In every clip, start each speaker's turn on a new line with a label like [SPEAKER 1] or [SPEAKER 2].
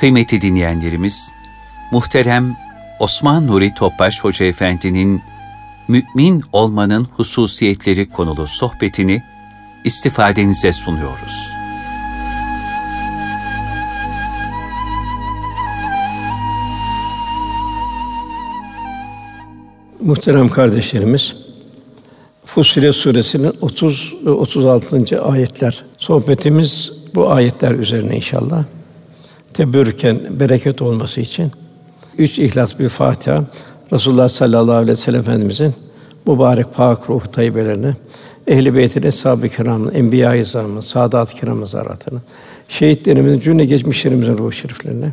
[SPEAKER 1] Kıymetli dinleyenlerimiz, muhterem Osman Nuri Topbaş Hoca Efendi'nin Mümin Olmanın Hususiyetleri konulu sohbetini istifadenize sunuyoruz.
[SPEAKER 2] Muhterem kardeşlerimiz, Fussilet suresinin 30 ve 36. ayetler. Sohbetimiz bu ayetler üzerine inşallah. Teberrüken bereket olması için üç ihlas bir Fatiha Resulullah sallallahu aleyhi ve sellem Efendimizin mübarek pak ruh tayyibelerine, ehli beytin eshab-ı kiramın, enbiya-i izamın, saadat-ı kiramın zaratını, şehitlerimizin cümle geçmişlerimizin ruh şeriflerine.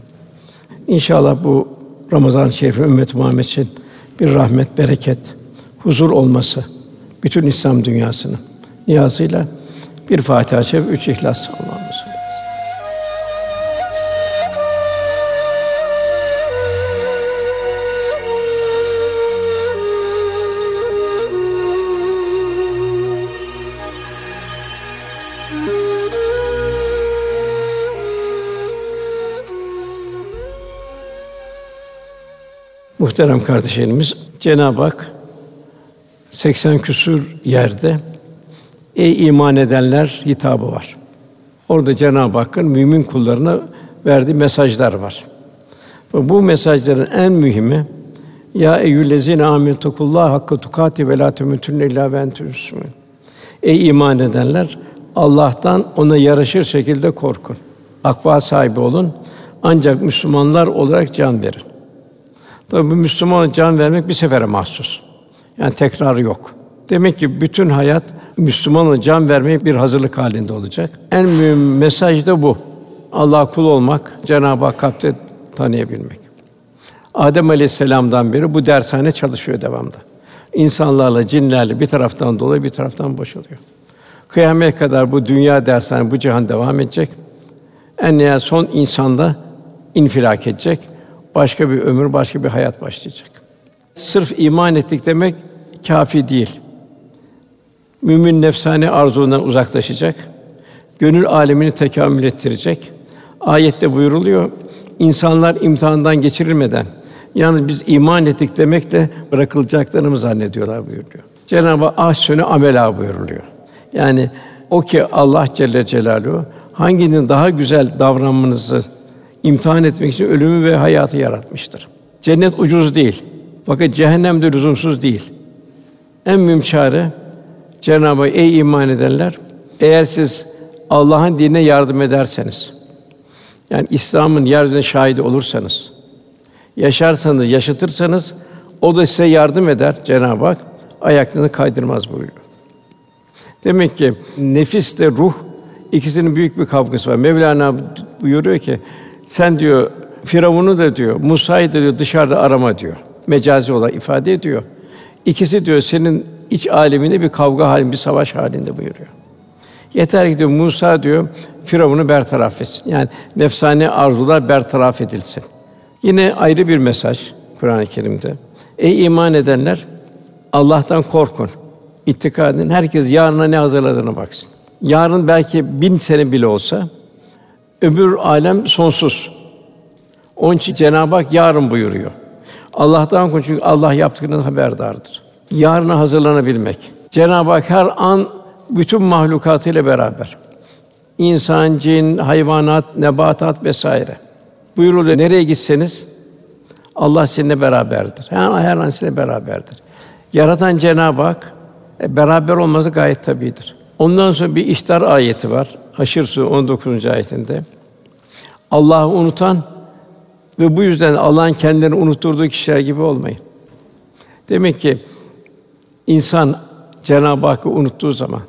[SPEAKER 2] İnşallah bu Ramazan-ı Şerif ümmet Muhammed için bir rahmet, bereket, huzur olması bütün İslam dünyasının niyazıyla bir Fatiha çevir, üç İhlas Allah'ımız. Muhterem kardeşlerimiz, Cenab-ı Hak 80 küsur yerde ey iman edenler hitabı var. Orada Cenab-ı Hakk'ın mümin kullarına verdiği mesajlar var. Ve bu mesajların en mühimi ya eyyühellezine amentukullah hakkı tukati ve la temutunne illa ve entüm Ey iman edenler Allah'tan ona yaraşır şekilde korkun. Akva sahibi olun. Ancak Müslümanlar olarak can verin. Tabi bu Müslüman can vermek bir sefere mahsus. Yani tekrarı yok. Demek ki bütün hayat Müslümanın can vermeye bir hazırlık halinde olacak. En mühim mesaj da bu. Allah kul olmak, Cenab-ı Hak kalpte tanıyabilmek. Adem Aleyhisselam'dan beri bu dershane çalışıyor devamlı. İnsanlarla, cinlerle bir taraftan dolu, bir taraftan boşalıyor. Kıyamet kadar bu dünya dershane, bu cihan devam edecek. En nihayet son insanda infilak edecek başka bir ömür, başka bir hayat başlayacak. Sırf iman ettik demek kafi değil. Mümin nefsane arzularından uzaklaşacak. Gönül alemini tekamül ettirecek. Ayette buyuruluyor. İnsanlar imtihandan geçirilmeden yalnız biz iman ettik demekle bırakılacaklarını zannediyorlar buyuruyor. Cenab-ı Hak ahsünü amela buyuruluyor. Yani o ki Allah Celle Celaluhu hanginin daha güzel davranmanızı imtihan etmek için ölümü ve hayatı yaratmıştır. Cennet ucuz değil. Fakat cehennem de lüzumsuz değil. En mühim çare Cenab-ı Hak ey iman edenler eğer siz Allah'ın dinine yardım ederseniz yani İslam'ın yeryüzüne şahidi olursanız yaşarsanız, yaşatırsanız o da size yardım eder Cenab-ı Hak. Ayaklarını kaydırmaz buyuruyor. Demek ki nefis de ruh ikisinin büyük bir kavgası var. Mevlana buyuruyor ki sen diyor Firavun'u da diyor, Musa'yı da diyor dışarıda arama diyor. Mecazi olarak ifade ediyor. İkisi diyor senin iç aleminde bir kavga halinde, bir savaş halinde buyuruyor. Yeter ki diyor Musa diyor Firavun'u bertaraf etsin. Yani nefsane arzular bertaraf edilsin. Yine ayrı bir mesaj Kur'an-ı Kerim'de. Ey iman edenler Allah'tan korkun. İttika. Herkes yarına ne hazırladığına baksın. Yarın belki bin sene bile olsa Öbür alem sonsuz. Onun için Cenab-ı Hak yarın buyuruyor. Allah'tan korkun çünkü Allah yaptıklarından haberdardır. Yarına hazırlanabilmek. Cenab-ı Hak her an bütün mahlukatıyla beraber. İnsan, cin, hayvanat, nebatat vesaire. Buyuruluyor nereye gitseniz Allah sizinle beraberdir. Her, her an sizinle beraberdir. Yaratan Cenab-ı Hak e, beraber olması gayet tabidir. Ondan sonra bir ihtar ayeti var. Haşr Sûresi 19. ayetinde. Allah'ı unutan ve bu yüzden Allah'ın kendilerini unutturduğu kişiler gibi olmayın. Demek ki insan Cenab-ı Hakk'ı unuttuğu zaman,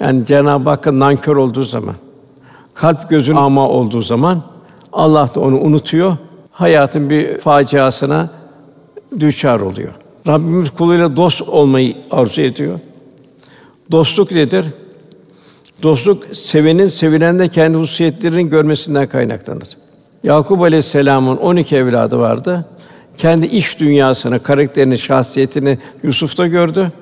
[SPEAKER 2] yani Cenab-ı Hakk'a nankör olduğu zaman, kalp gözün ama olduğu zaman Allah da onu unutuyor. Hayatın bir faciasına düşar oluyor. Rabbimiz kuluyla dost olmayı arzu ediyor. Dostluk nedir? Dostluk sevenin sevilende kendi hususiyetlerinin görmesinden kaynaklanır. Yakup Aleyhisselam'ın 12 evladı vardı. Kendi iş dünyasını, karakterini, şahsiyetini Yusuf'ta gördü.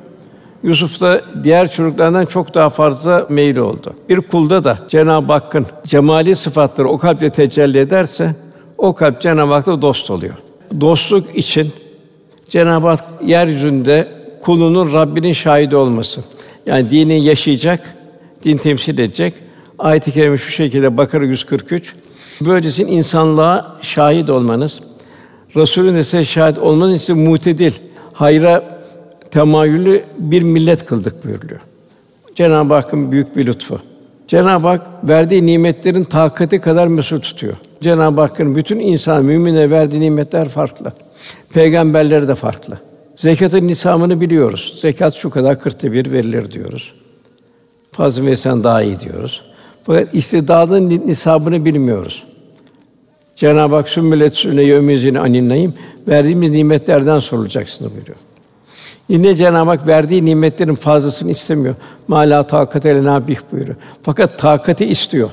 [SPEAKER 2] Yusuf da diğer çocuklardan çok daha fazla meyil oldu. Bir kulda da Cenab-ı Hakk'ın cemali sıfatları o kalpte tecelli ederse O kalp Cenab-ı Hak'la dost oluyor. Dostluk için Cenab-ı Hak yeryüzünde kulunun Rabbinin şahidi olması. Yani dini yaşayacak, din temsil edecek. Ayet-i kerime şu şekilde Bakara 143. Böylece insanlığa şahit olmanız, Resulün size şahit olmanız için mutedil, hayra temayülü bir millet kıldık buyuruyor. Cenab-ı Hakk'ın büyük bir lütfu. Cenab-ı Hak verdiği nimetlerin takati kadar mesul tutuyor. Cenab-ı Hakk'ın bütün insan mümine verdiği nimetler farklı. Peygamberleri de farklı. Zekatın nisamını biliyoruz. Zekat şu kadar kırkta bir verilir diyoruz. Fazla verirsen daha iyi diyoruz. Fakat istidadın nisabını bilmiyoruz. Cenab-ı Hak sümmület sünne yevmizine aninnayım verdiğimiz nimetlerden sorulacaksınız buyuruyor. Yine Cenab-ı Hak verdiği nimetlerin fazlasını istemiyor. Mala takat elena bih buyuruyor. Fakat takati istiyor.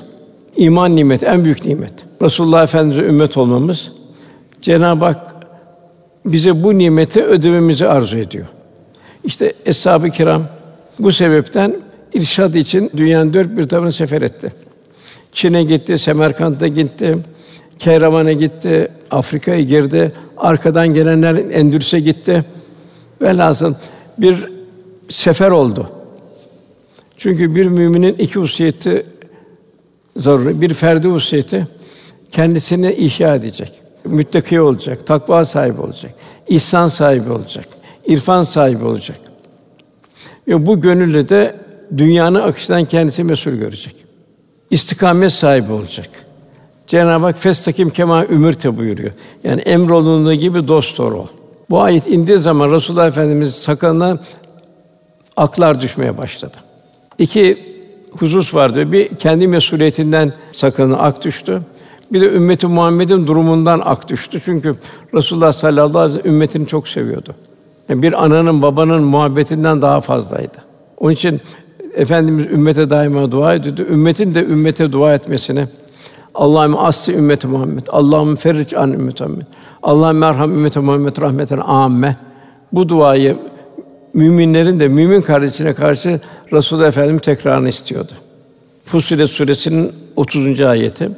[SPEAKER 2] İman nimeti en büyük nimet. Resulullah Efendimize ümmet olmamız Cenab-ı Hak bize bu nimeti ödememizi arzu ediyor. İşte eshab-ı kiram bu sebepten irşad için dünyanın dört bir tarafına sefer etti. Çin'e gitti, Semerkant'a gitti, Kehraman'a gitti, Afrika'ya girdi, arkadan gelenler Endülüs'e gitti. Velhasıl bir sefer oldu. Çünkü bir müminin iki hususiyeti zaruri. Bir ferdi hususiyeti kendisini ihya edecek. Müttaki olacak, takva sahibi olacak, ihsan sahibi olacak, irfan sahibi olacak. Ve bu gönülle de dünyanın akışından kendisi mesul görecek. İstikamet sahibi olacak. Cenab-ı Hak festakim kema ümürte buyuruyor. Yani emrolunduğu gibi dost doğru ol. Bu ayet indiği zaman Resulullah Efendimiz sakalına aklar düşmeye başladı. İki husus vardı. Bir kendi mesuliyetinden sakalına ak düştü. Bir de ümmeti Muhammed'in durumundan ak düştü. Çünkü Resulullah sallallahu aleyhi ve sellem ümmetini çok seviyordu. Yani bir ananın babanın muhabbetinden daha fazlaydı. Onun için Efendimiz ümmete daima dua ediyordu. Ümmetin de ümmete dua etmesini Allah'ım asli ümmeti Muhammed. Allah'ım ferric an ümmeti Muhammed. Allah'ım merham ümmeti Muhammed rahmeten âmme. Bu duayı müminlerin de mümin kardeşine karşı Resulullah Efendimiz tekrarını istiyordu. Fussilet suresinin 30. ayeti.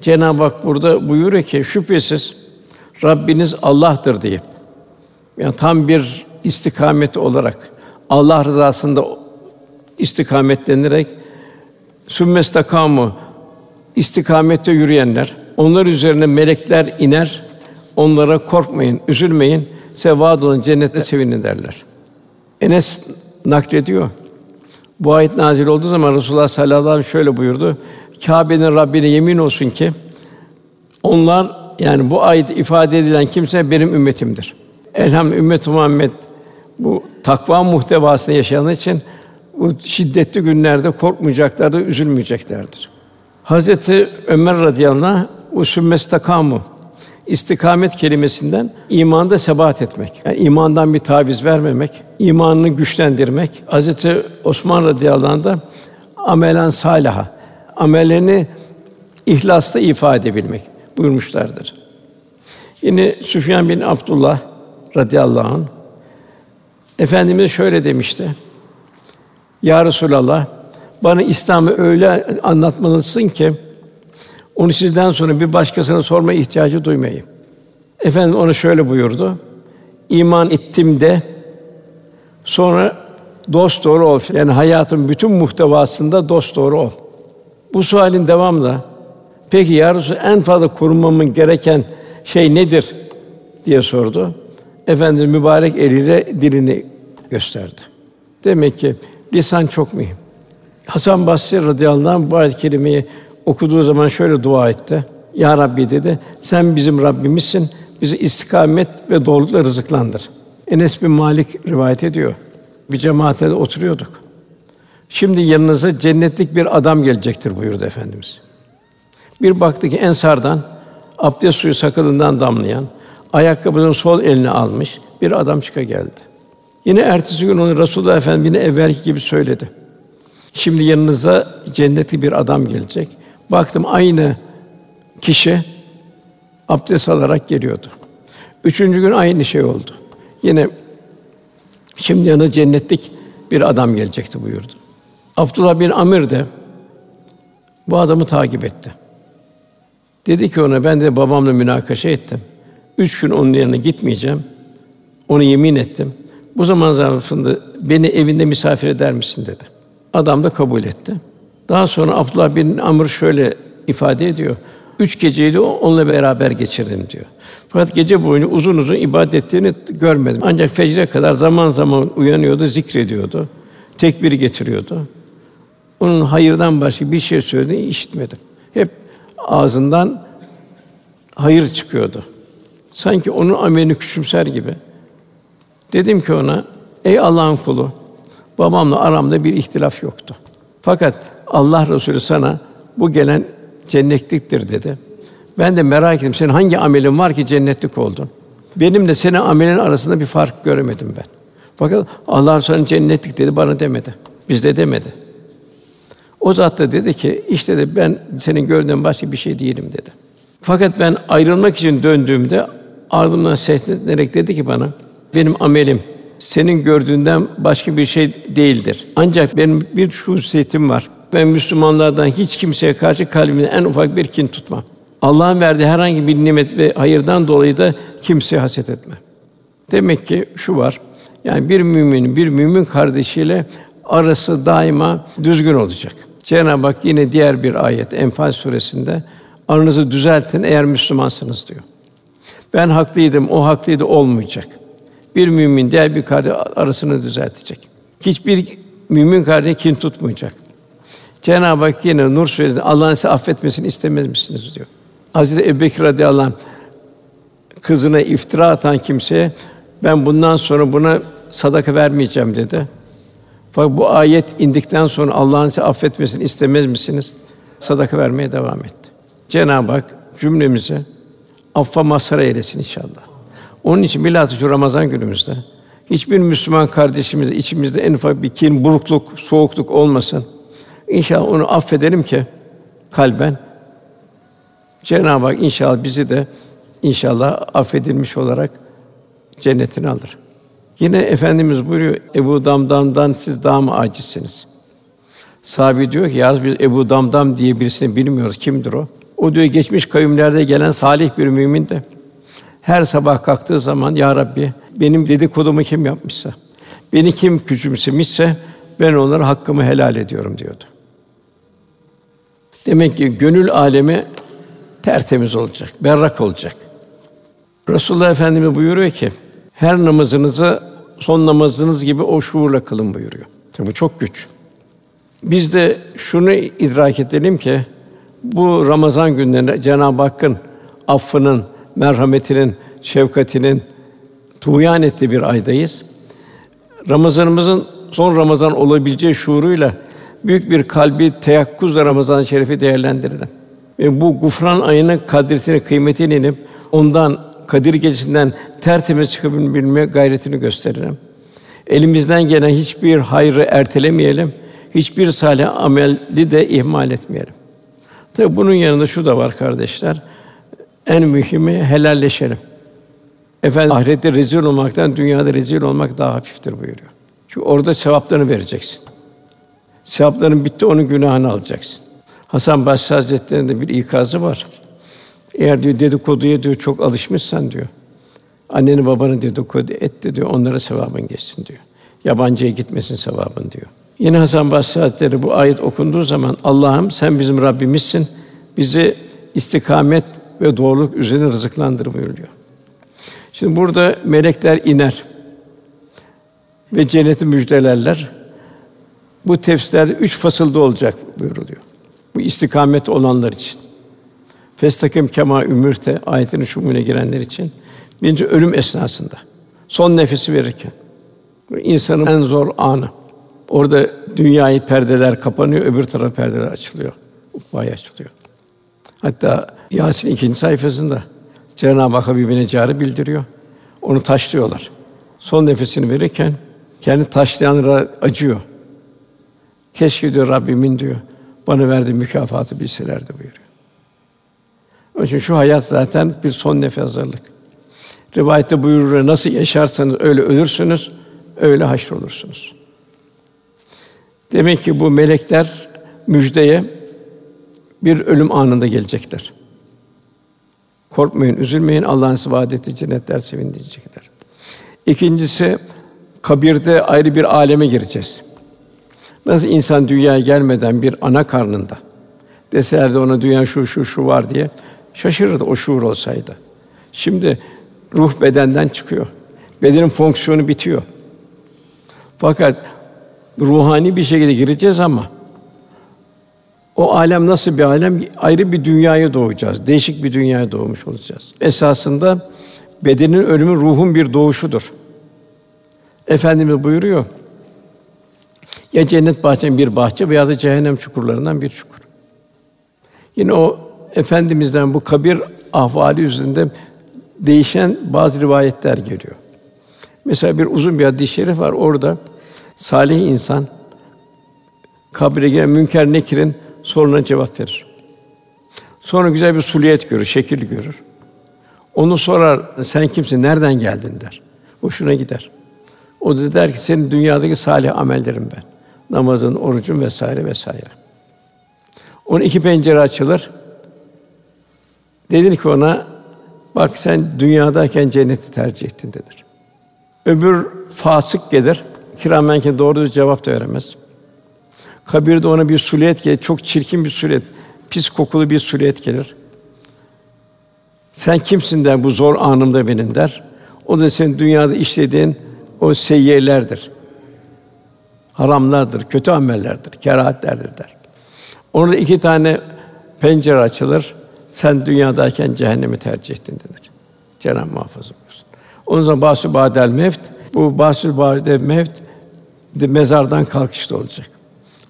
[SPEAKER 2] Cenab-ı Hak burada buyuruyor ki şüphesiz Rabbiniz Allah'tır diye. Yani tam bir istikamet olarak Allah rızasında istikametlenerek sümmestakamu istikamette yürüyenler, onlar üzerine melekler iner, onlara korkmayın, üzülmeyin, sevad olun, cennette sevinin derler. Enes naklediyor. Bu ayet nazil olduğu zaman Resulullah sallallahu aleyhi ve sellem şöyle buyurdu. Kâbe'nin Rabbine yemin olsun ki onlar yani bu ayet ifade edilen kimse benim ümmetimdir. Elham ümmet Muhammed bu takva muhtevasında yaşayanlar için bu şiddetli günlerde korkmayacaklardır, üzülmeyeceklerdir. Hazreti Ömer radıyallahu anh usümmestakamu istikamet kelimesinden imanda sebat etmek. Yani imandan bir taviz vermemek, imanını güçlendirmek. Hazreti Osman radıyallahu anh da amelen salaha amellerini ihlasla ifade edebilmek buyurmuşlardır. Yine Süfyan bin Abdullah radıyallahu anh Efendimiz şöyle demişti. Ya Resulallah bana İslam'ı öyle anlatmalısın ki onu sizden sonra bir başkasına sorma ihtiyacı duymayayım. Efendim onu şöyle buyurdu. İman ettim de sonra dost doğru ol. Yani hayatın bütün muhtevasında dost doğru ol. Bu sualin devamında peki ya Resul, en fazla korunmamın gereken şey nedir diye sordu. Efendimiz mübarek eliyle dilini gösterdi. Demek ki lisan çok mühim. Hasan Basri radıyallahu anh bu ayet-i okuduğu zaman şöyle dua etti. Ya Rabbi dedi, sen bizim Rabbimizsin. Bizi istikamet ve doğrulukla rızıklandır. Enes bin Malik rivayet ediyor. Bir cemaate oturuyorduk. Şimdi yanınıza cennetlik bir adam gelecektir buyurdu efendimiz. Bir baktı ki ensardan abdest suyu sakalından damlayan, ayakkabının sol elini almış bir adam çıka geldi. Yine ertesi gün onu Resulullah Efendimiz evvelki gibi söyledi. Şimdi yanınıza cennetli bir adam gelecek. Baktım aynı kişi abdest alarak geliyordu. Üçüncü gün aynı şey oldu. Yine şimdi yanına cennetlik bir adam gelecekti buyurdu. Abdullah bin Amir de bu adamı takip etti. Dedi ki ona ben de babamla münakaşa ettim. Üç gün onun yanına gitmeyeceğim. Onu yemin ettim. Bu zaman zarfında beni evinde misafir eder misin dedi. Adam da kabul etti. Daha sonra Abdullah bin Amr şöyle ifade ediyor. Üç geceyi onunla beraber geçirdim diyor. Fakat gece boyunca uzun uzun ibadet ettiğini görmedim. Ancak fecre kadar zaman zaman uyanıyordu, zikrediyordu. Tekbiri getiriyordu. Onun hayırdan başka bir şey söylediğini işitmedim. Hep ağzından hayır çıkıyordu. Sanki onun amelini küçümser gibi. Dedim ki ona, ey Allah'ın kulu, babamla aramda bir ihtilaf yoktu. Fakat Allah Resulü sana bu gelen cennetliktir dedi. Ben de merak ettim. Senin hangi amelin var ki cennetlik oldun? Benim de senin amelin arasında bir fark göremedim ben. Fakat Allah sana cennetlik dedi bana demedi. Bizde demedi. O zat da dedi ki işte de ben senin gördüğün başka bir şey değilim dedi. Fakat ben ayrılmak için döndüğümde ardımdan seslenerek dedi ki bana benim amelim senin gördüğünden başka bir şey değildir. Ancak benim bir hususiyetim var. Ben Müslümanlardan hiç kimseye karşı kalbimde en ufak bir kin tutmam. Allah'ın verdiği herhangi bir nimet ve hayırdan dolayı da kimseye haset etme. Demek ki şu var. Yani bir müminin bir mümin kardeşiyle arası daima düzgün olacak. Cenab-ı Hak yine diğer bir ayet Enfal suresinde aranızı düzeltin eğer Müslümansınız diyor. Ben haklıydım, o haklıydı olmayacak. Bir mümin diğer bir kardeş arasını düzeltecek. Hiçbir mümin kardeş kin tutmayacak. Cenab-ı Hak yine Nur suresinde Allah'ın size affetmesini istemez misiniz diyor. Hazreti Ebubekir radıyallahu anh kızına iftira atan kimseye ben bundan sonra buna sadaka vermeyeceğim dedi. Fakat bu ayet indikten sonra Allah'ın size affetmesini istemez misiniz? Sadaka vermeye devam etti. Cenab-ı Hak cümlemizi affa mazhar eylesin inşallah. Onun için bilhassa şu Ramazan günümüzde hiçbir Müslüman kardeşimiz içimizde en ufak bir kin, burukluk, soğukluk olmasın. İnşallah onu affedelim ki kalben Cenab-ı Hak inşallah bizi de inşallah affedilmiş olarak cennetine alır. Yine efendimiz buyuruyor Ebu Damdam'dan siz daha mı acizsiniz? Sahabi diyor ki yalnız biz Ebu Damdam diye birisini bilmiyoruz. Kimdir o? O diyor geçmiş kavimlerde gelen salih bir mümin de her sabah kalktığı zaman ya Rabbi benim dedikodumu kim yapmışsa, beni kim küçümsemişse ben onlara hakkımı helal ediyorum diyordu. Demek ki gönül alemi tertemiz olacak, berrak olacak. Resulullah Efendimiz buyuruyor ki her namazınızı son namazınız gibi o şuurla kılın buyuruyor. Tabii bu çok güç. Biz de şunu idrak edelim ki bu Ramazan günlerinde Cenab-ı Hakk'ın affının, merhametinin, şefkatinin tuğyan ettiği bir aydayız. Ramazanımızın son Ramazan olabileceği şuuruyla büyük bir kalbi teyakkuzla Ramazan-ı Şerif'i değerlendirelim. Ve bu gufran ayının kadretini, kıymetini inip ondan Kadir Gecesi'nden tertemiz çıkabilme gayretini gösterelim. Elimizden gelen hiçbir hayrı ertelemeyelim. Hiçbir salih ameli de ihmal etmeyelim. Tabi bunun yanında şu da var kardeşler. En mühimi helalleşelim. Efendim ahirette rezil olmaktan dünyada rezil olmak daha hafiftir buyuruyor. Çünkü orada sevaplarını vereceksin. Sevapların bitti, onun günahını alacaksın. Hasan Basri Hazretleri'nin de bir ikazı var. Eğer diyor dedikoduya diyor çok alışmışsan diyor. Anneni babanı dedikodu etti diyor. Onlara sevabın geçsin diyor. Yabancıya gitmesin sevabın diyor. Yine Hasan Basri Hazretleri bu ayet okunduğu zaman Allah'ım sen bizim Rabbimizsin. Bizi istikamet ve doğruluk üzerine rızıklandır buyuruyor. Şimdi burada melekler iner ve cenneti müjdelerler. Bu tefsirler üç fasılda olacak buyuruluyor. Bu istikamet olanlar için. Festakim kema ümürte ayetinin şumune girenler için. Birinci ölüm esnasında. Son nefesi verirken. insanın en zor anı. Orada dünyayı perdeler kapanıyor, öbür taraf perdeler açılıyor. Ukvaya açılıyor. Hatta Yasin ikinci sayfasında Cenab-ı Hak Habibine carı bildiriyor. Onu taşlıyorlar. Son nefesini verirken kendi taşlayanlara acıyor. Keşke diyor Rabbimin diyor bana verdiği mükafatı bilselerdi buyuruyor. Onun için şu hayat zaten bir son nefes hazırlık. Rivayette buyurur nasıl yaşarsanız öyle ölürsünüz, öyle haşr olursunuz. Demek ki bu melekler müjdeye bir ölüm anında gelecekler. Korkmayın, üzülmeyin. Allah'ın size cennetler sevindirecekler. İkincisi kabirde ayrı bir aleme gireceğiz. Nasıl insan dünyaya gelmeden bir ana karnında deselerdi ona dünya şu şu şu var diye şaşırırdı o şuur olsaydı. Şimdi ruh bedenden çıkıyor. Bedenin fonksiyonu bitiyor. Fakat ruhani bir şekilde gireceğiz ama o alem nasıl bir alem? Ayrı bir dünyaya doğacağız. Değişik bir dünyaya doğmuş olacağız. Esasında bedenin ölümü ruhun bir doğuşudur. Efendimiz buyuruyor. Ya cennet bahçenin bir bahçe veya da cehennem çukurlarından bir çukur. Yine o efendimizden bu kabir ahvali üzerinde değişen bazı rivayetler geliyor. Mesela bir uzun bir hadis-i şerif var orada salih insan kabre giren münker nekirin soruna cevap verir. Sonra güzel bir suliyet görür, şekil görür. Onu sorar, sen kimsin, nereden geldin der. Hoşuna gider. O da der ki, senin dünyadaki salih amellerim ben. Namazın, orucun vesaire vesaire. Onun iki pencere açılır. Denir ki ona, bak sen dünyadayken cenneti tercih ettin denir. Öbür fasık gelir, kiramenken doğru bir cevap da veremez. Kabirde ona bir suliyet gelir, çok çirkin bir suliyet, pis kokulu bir suliyet gelir. Sen kimsin der bu zor anımda benim der. O da senin dünyada işlediğin o seyyiyelerdir. Haramlardır, kötü amellerdir, kerahatlerdir der. Ona iki tane pencere açılır. Sen dünyadayken cehennemi tercih ettin denir. Cenab-ı muhafaza buyursun. Onun zaman bahsü badel mevt, bu bahsü badel mevt mezardan kalkışta olacak.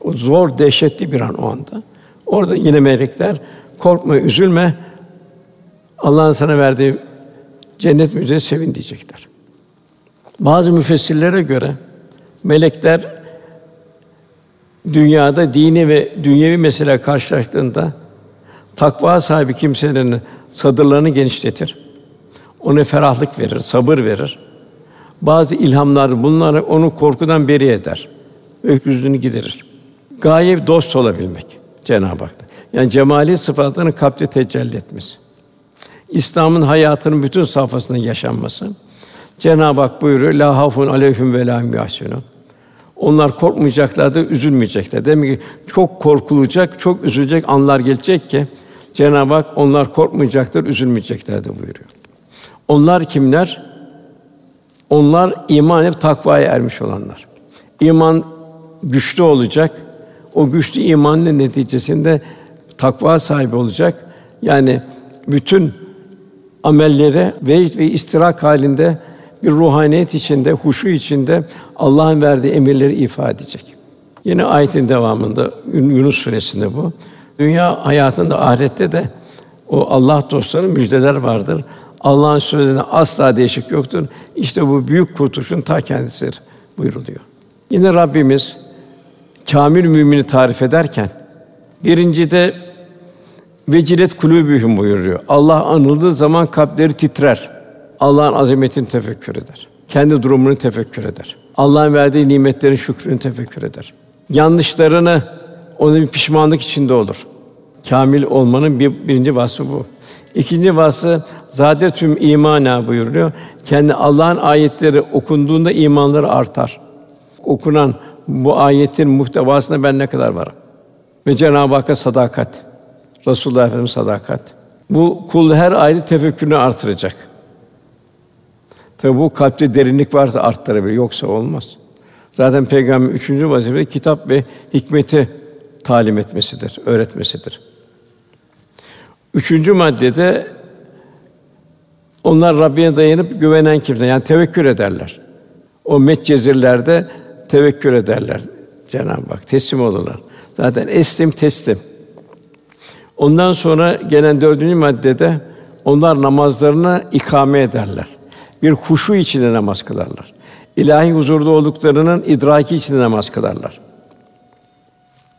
[SPEAKER 2] O zor, dehşetli bir an o anda. Orada yine melekler korkma, üzülme. Allah'ın sana verdiği cennet müjdesi sevin diyecekler. Bazı müfessirlere göre melekler dünyada dini ve dünyevi mesele karşılaştığında takva sahibi kimselerin sadırlarını genişletir. Ona ferahlık verir, sabır verir. Bazı ilhamlar bunları onu korkudan beri eder. Öküzlüğünü giderir. Gaye dost olabilmek Cenab-ı Hak. Yani cemali sıfatlarını kalpte tecelli etmesi. İslam'ın hayatının bütün safhasında yaşanması. Cenab-ı Hak buyuruyor: "La hafun aleyhim ve la yahsunun." Onlar korkmayacaklar da üzülmeyecekler. Demek ki çok korkulacak, çok üzülecek anlar gelecek ki Cenab-ı Hak onlar korkmayacaktır, üzülmeyecekler de buyuruyor. Onlar kimler? Onlar iman edip takvaya ermiş olanlar. İman güçlü olacak. O güçlü imanın neticesinde takva sahibi olacak. Yani bütün amellere ve ve istirak halinde bir ruhaniyet içinde, huşu içinde Allah'ın verdiği emirleri ifade edecek. Yine ayetin devamında Yunus suresinde bu. Dünya hayatında ahirette de o Allah dostlarının müjdeler vardır. Allah'ın sözüne asla değişik yoktur. İşte bu büyük kurtuluşun ta kendisidir buyuruluyor. Yine Rabbimiz kamil mümini tarif ederken birincide vecilet kulûbühüm buyuruyor. Allah anıldığı zaman kalpleri titrer. Allah'ın azametini tefekkür eder. Kendi durumunu tefekkür eder. Allah'ın verdiği nimetlerin şükrünü tefekkür eder. Yanlışlarını onun bir pişmanlık içinde olur. Kamil olmanın bir, birinci vasfı bu. İkinci vasfı zade tüm imana buyuruyor. Kendi Allah'ın ayetleri okunduğunda imanları artar. Okunan bu ayetin muhtevasında ben ne kadar varım? Ve Cenab-ı Hakk'a sadakat. Resulullah Efendimiz sadakat. Bu kul her ayet tefekkürünü artıracak. Tabi bu kalpte derinlik varsa arttırabilir, yoksa olmaz. Zaten peygamber üçüncü vazife kitap ve hikmeti talim etmesidir, öğretmesidir. Üçüncü maddede onlar Rabbine dayanıp güvenen kimse yani tevekkül ederler. O Medcezirlerde tevekkül ederler Cenab-ı Hak. Teslim olurlar. Zaten eslim teslim. Ondan sonra gelen dördüncü maddede onlar namazlarını ikame ederler. Bir huşu içinde namaz kılarlar. İlahi huzurda olduklarının idraki içinde namaz kılarlar.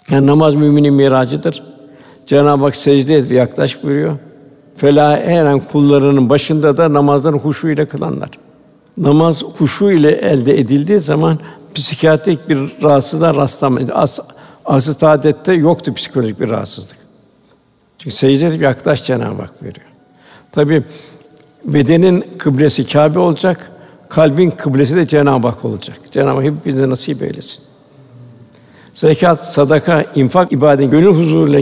[SPEAKER 2] Yani namaz müminin miracıdır. Cenab-ı Hak secde et ve yaklaş buyuruyor. Fela her an kullarının başında da namazları huşu ile kılanlar. Namaz huşu ile elde edildiği zaman psikiyatrik bir rahatsızlığa rastlamayız. As asıl saadette yoktu psikolojik bir rahatsızlık. Çünkü secde edip yaklaş Cenab-ı Hak buyuruyor. Tabi bedenin kıblesi Kâbe olacak, kalbin kıblesi de Cenab-ı Hak olacak. Cenab-ı Hak hepimize nasip eylesin. Zekat, sadaka, infak ibadet gönül huzuruyla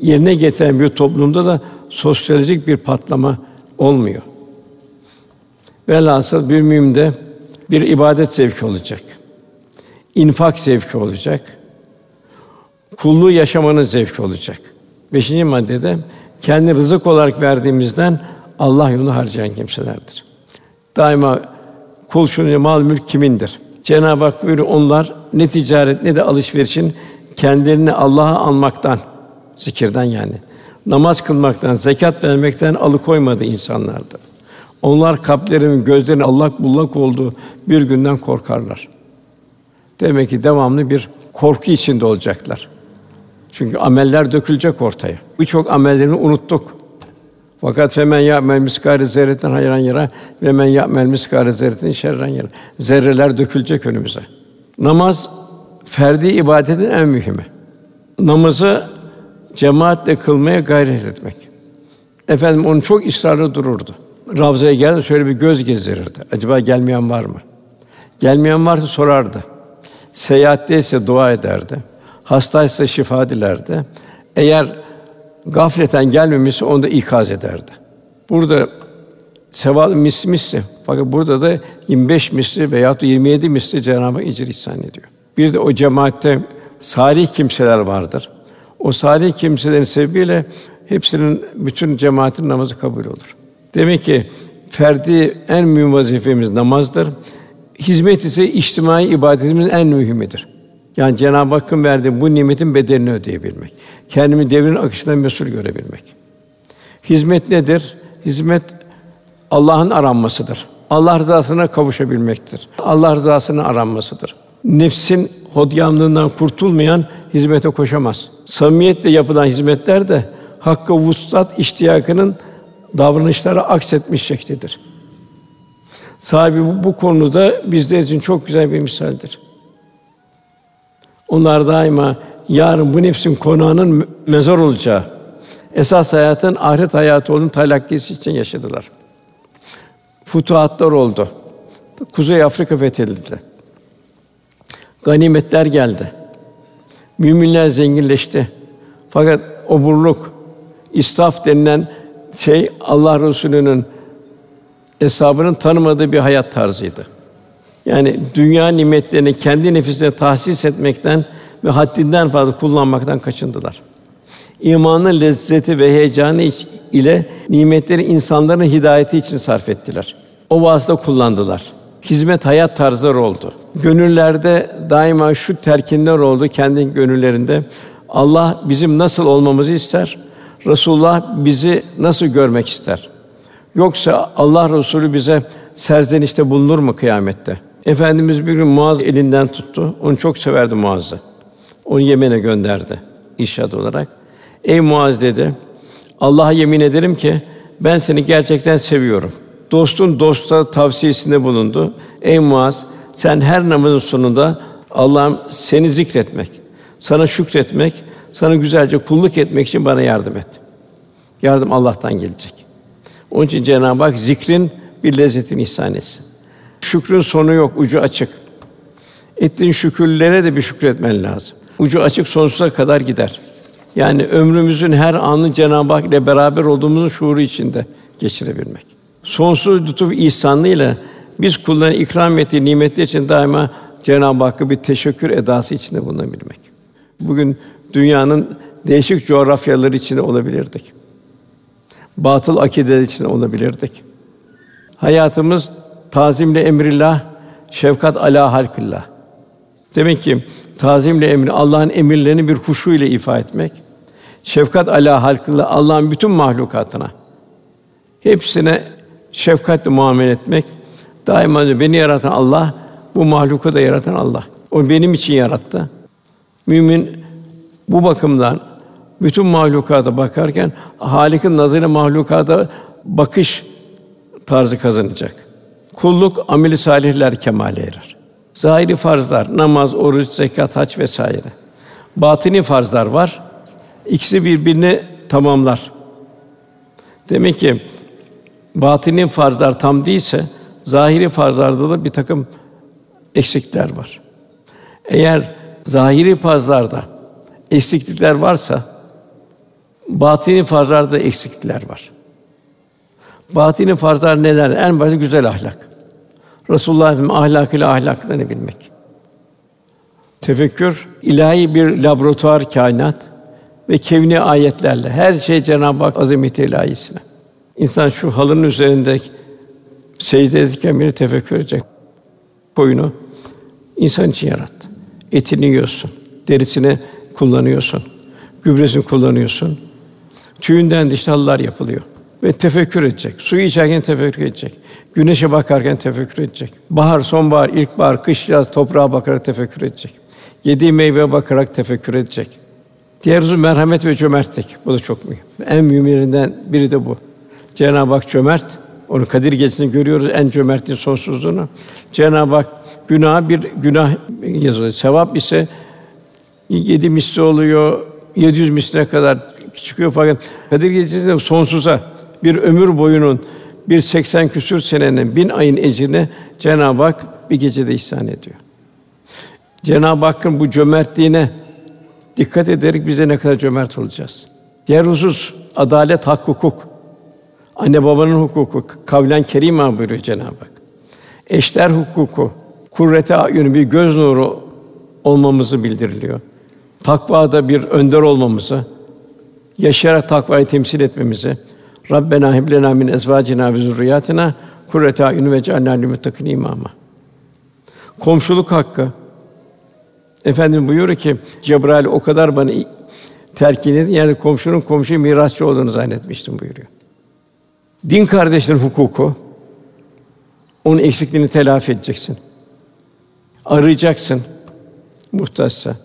[SPEAKER 2] yerine getiren bir toplumda da sosyolojik bir patlama olmuyor. Velhasıl bir mühimde bir ibadet zevki olacak. İnfak zevki olacak. Kulluğu yaşamanın zevki olacak. Beşinci maddede kendi rızık olarak verdiğimizden Allah yolunu harcayan kimselerdir. Daima kul şunu mal mülk kimindir? Cenab-ı Hak buyuruyor onlar ne ticaret ne de alışverişin kendilerini Allah'a anmaktan, zikirden yani, namaz kılmaktan, zekat vermekten alıkoymadı insanlardı. Onlar kalplerinin, gözlerinin allak bullak olduğu bir günden korkarlar. Demek ki devamlı bir korku içinde olacaklar. Çünkü ameller dökülecek ortaya. Birçok amellerini unuttuk. Fakat femen ya'mel miskâre zerreten hayran yara ve men ya'mel miskâre zerreten şerren yara. Zerreler dökülecek önümüze. Namaz ferdi ibadetin en mühimi. Namazı cemaatle kılmaya gayret etmek. Efendim onu çok ısrarlı dururdu. Ravzaya geldi şöyle bir göz gezdirirdi. Acaba gelmeyen var mı? Gelmeyen varsa sorardı. Seyahatteyse dua ederdi. Hastaysa şifa dilerdi. Eğer gafleten gelmemişse onu da ikaz ederdi. Burada sevap mis misli. Fakat burada da 25 misli veya 27 misli Cenab-ı Hak ihsan ediyor. Bir de o cemaatte salih kimseler vardır. O salih kimselerin sebebiyle hepsinin bütün cemaatin namazı kabul olur. Demek ki ferdi en mühim vazifemiz namazdır. Hizmet ise içtimai ibadetimizin en mühimidir. Yani Cenab-ı Hakk'ın verdiği bu nimetin bedelini ödeyebilmek. Kendimi devrin akışından mesul görebilmek. Hizmet nedir? Hizmet Allah'ın aranmasıdır. Allah rızasına kavuşabilmektir. Allah rızasının aranmasıdır. Nefsin hodyanlığından kurtulmayan hizmete koşamaz. Samimiyetle yapılan hizmetler de hakka vuslat iştiyakının davranışlara aksetmiş şeklidir. Sahibi bu, bu konuda bizler için çok güzel bir misaldir. Onlar daima yarın bu nefsin konağının mezar olacağı, esas hayatın ahiret hayatı olduğunu talakkisi için yaşadılar. Futuhatlar oldu. Kuzey Afrika fethedildi. Ganimetler geldi. Müminler zenginleşti. Fakat oburluk, istaf denilen şey Allah Resulü'nün hesabının tanımadığı bir hayat tarzıydı. Yani dünya nimetlerini kendi nefisine tahsis etmekten ve haddinden fazla kullanmaktan kaçındılar. İmanın lezzeti ve heyecanı ile nimetleri insanların hidayeti için sarf ettiler. O vasıta kullandılar. Hizmet hayat tarzları oldu. Gönüllerde daima şu terkinler oldu kendi gönüllerinde. Allah bizim nasıl olmamızı ister. Resulullah bizi nasıl görmek ister? Yoksa Allah Resulü bize serzenişte bulunur mu kıyamette? Efendimiz bir gün Muaz elinden tuttu. Onu çok severdi Muaz'ı. Onu Yemen'e gönderdi irşad olarak. Ey Muaz dedi. Allah'a yemin ederim ki ben seni gerçekten seviyorum. Dostun dosta tavsiyesinde bulundu. Ey Muaz, sen her namazın sonunda Allah'ım seni zikretmek, sana şükretmek, sana güzelce kulluk etmek için bana yardım et. Yardım Allah'tan gelecek. Onun için Cenab-ı Hak zikrin bir lezzetini ihsan etsin. Şükrün sonu yok, ucu açık. Ettiğin şükürlere de bir şükretmen lazım. Ucu açık sonsuza kadar gider. Yani ömrümüzün her anı Cenab-ı Hak ile beraber olduğumuzun şuuru içinde geçirebilmek. Sonsuz lütuf ihsanıyla biz kulların ikram ettiği nimetler için daima Cenab-ı Hakk'a bir teşekkür edası içinde bulunabilmek. Bugün dünyanın değişik coğrafyaları içinde olabilirdik. Batıl akideler içinde olabilirdik. Hayatımız tazimle emrillah, şefkat ala halkillah. Demek ki tazimle emri Allah'ın emirlerini bir huşu ile ifa etmek. Şefkat ala halkillah Allah'ın bütün mahlukatına hepsine şefkatle muamele etmek. Daima beni yaratan Allah, bu mahluku da yaratan Allah. O benim için yarattı. Mümin bu bakımdan bütün mahlukata bakarken Halik'in nazarıyla mahlukata bakış tarzı kazanacak. Kulluk ameli salihler kemale erer. Zahiri farzlar, namaz, oruç, zekat, hac vesaire. Batini farzlar var. İkisi birbirini tamamlar. Demek ki batinin farzlar tam değilse zahiri farzlarda da bir takım eksikler var. Eğer zahiri farzlarda eksiklikler varsa batini farzlarda eksiklikler var. Batini farzlar neler? En başta güzel ahlak. Resulullah Efendimiz ahlakıyla ahlaklarını bilmek. Tefekkür ilahi bir laboratuvar kainat ve kevni ayetlerle her şey Cenab-ı Hak azameti ilahisine. İnsan şu halının üzerinde secde ederken biri tefekkür edecek. Koyunu insan için yarattı. Etini yiyorsun, derisini kullanıyorsun, gübresini kullanıyorsun. Tüyünden dişlallar yapılıyor ve tefekkür edecek. Suyu içerken tefekkür edecek. Güneşe bakarken tefekkür edecek. Bahar, sonbahar, ilkbahar, kış, yaz toprağa bakarak tefekkür edecek. Yediği meyveye bakarak tefekkür edecek. Diğer husus merhamet ve cömertlik. Bu da çok mühim. En mühimlerinden biri de bu. Cenab-ı Hak cömert. Onu Kadir Gecesi'nde görüyoruz en cömertliğin sonsuzluğunu. Cenab-ı Hak günah bir günah yazıyor. Sevap ise yedi misli oluyor, 700 misline kadar çıkıyor fakat Kadir Gecesi'nde sonsuza bir ömür boyunun bir 80 küsür senenin bin ayın ecrini Cenab-ı Hak bir gecede ihsan ediyor. Cenab-ı Hakk'ın bu cömertliğine dikkat ederek bize ne kadar cömert olacağız. Diğer husus adalet, hak, hukuk. Anne babanın hukuku kavlen kerim buyuruyor Cenab-ı Hak. Eşler hukuku, kurrete ayunu bir göz nuru olmamızı bildiriliyor. Takvada bir önder olmamızı, yaşayarak takvayı temsil etmemizi, Rabbena heb lena min ezvacina ve zurriyatina kurrete ayun ve cealna lil muttakin imama. Komşuluk hakkı. Efendim buyuruyor ki Cebrail o kadar bana terkin edin yani komşunun komşu mirasçı olduğunu zannetmiştim buyuruyor. Din kardeşlerin hukuku onun eksikliğini telafi edeceksin. Arayacaksın muhtaçsa.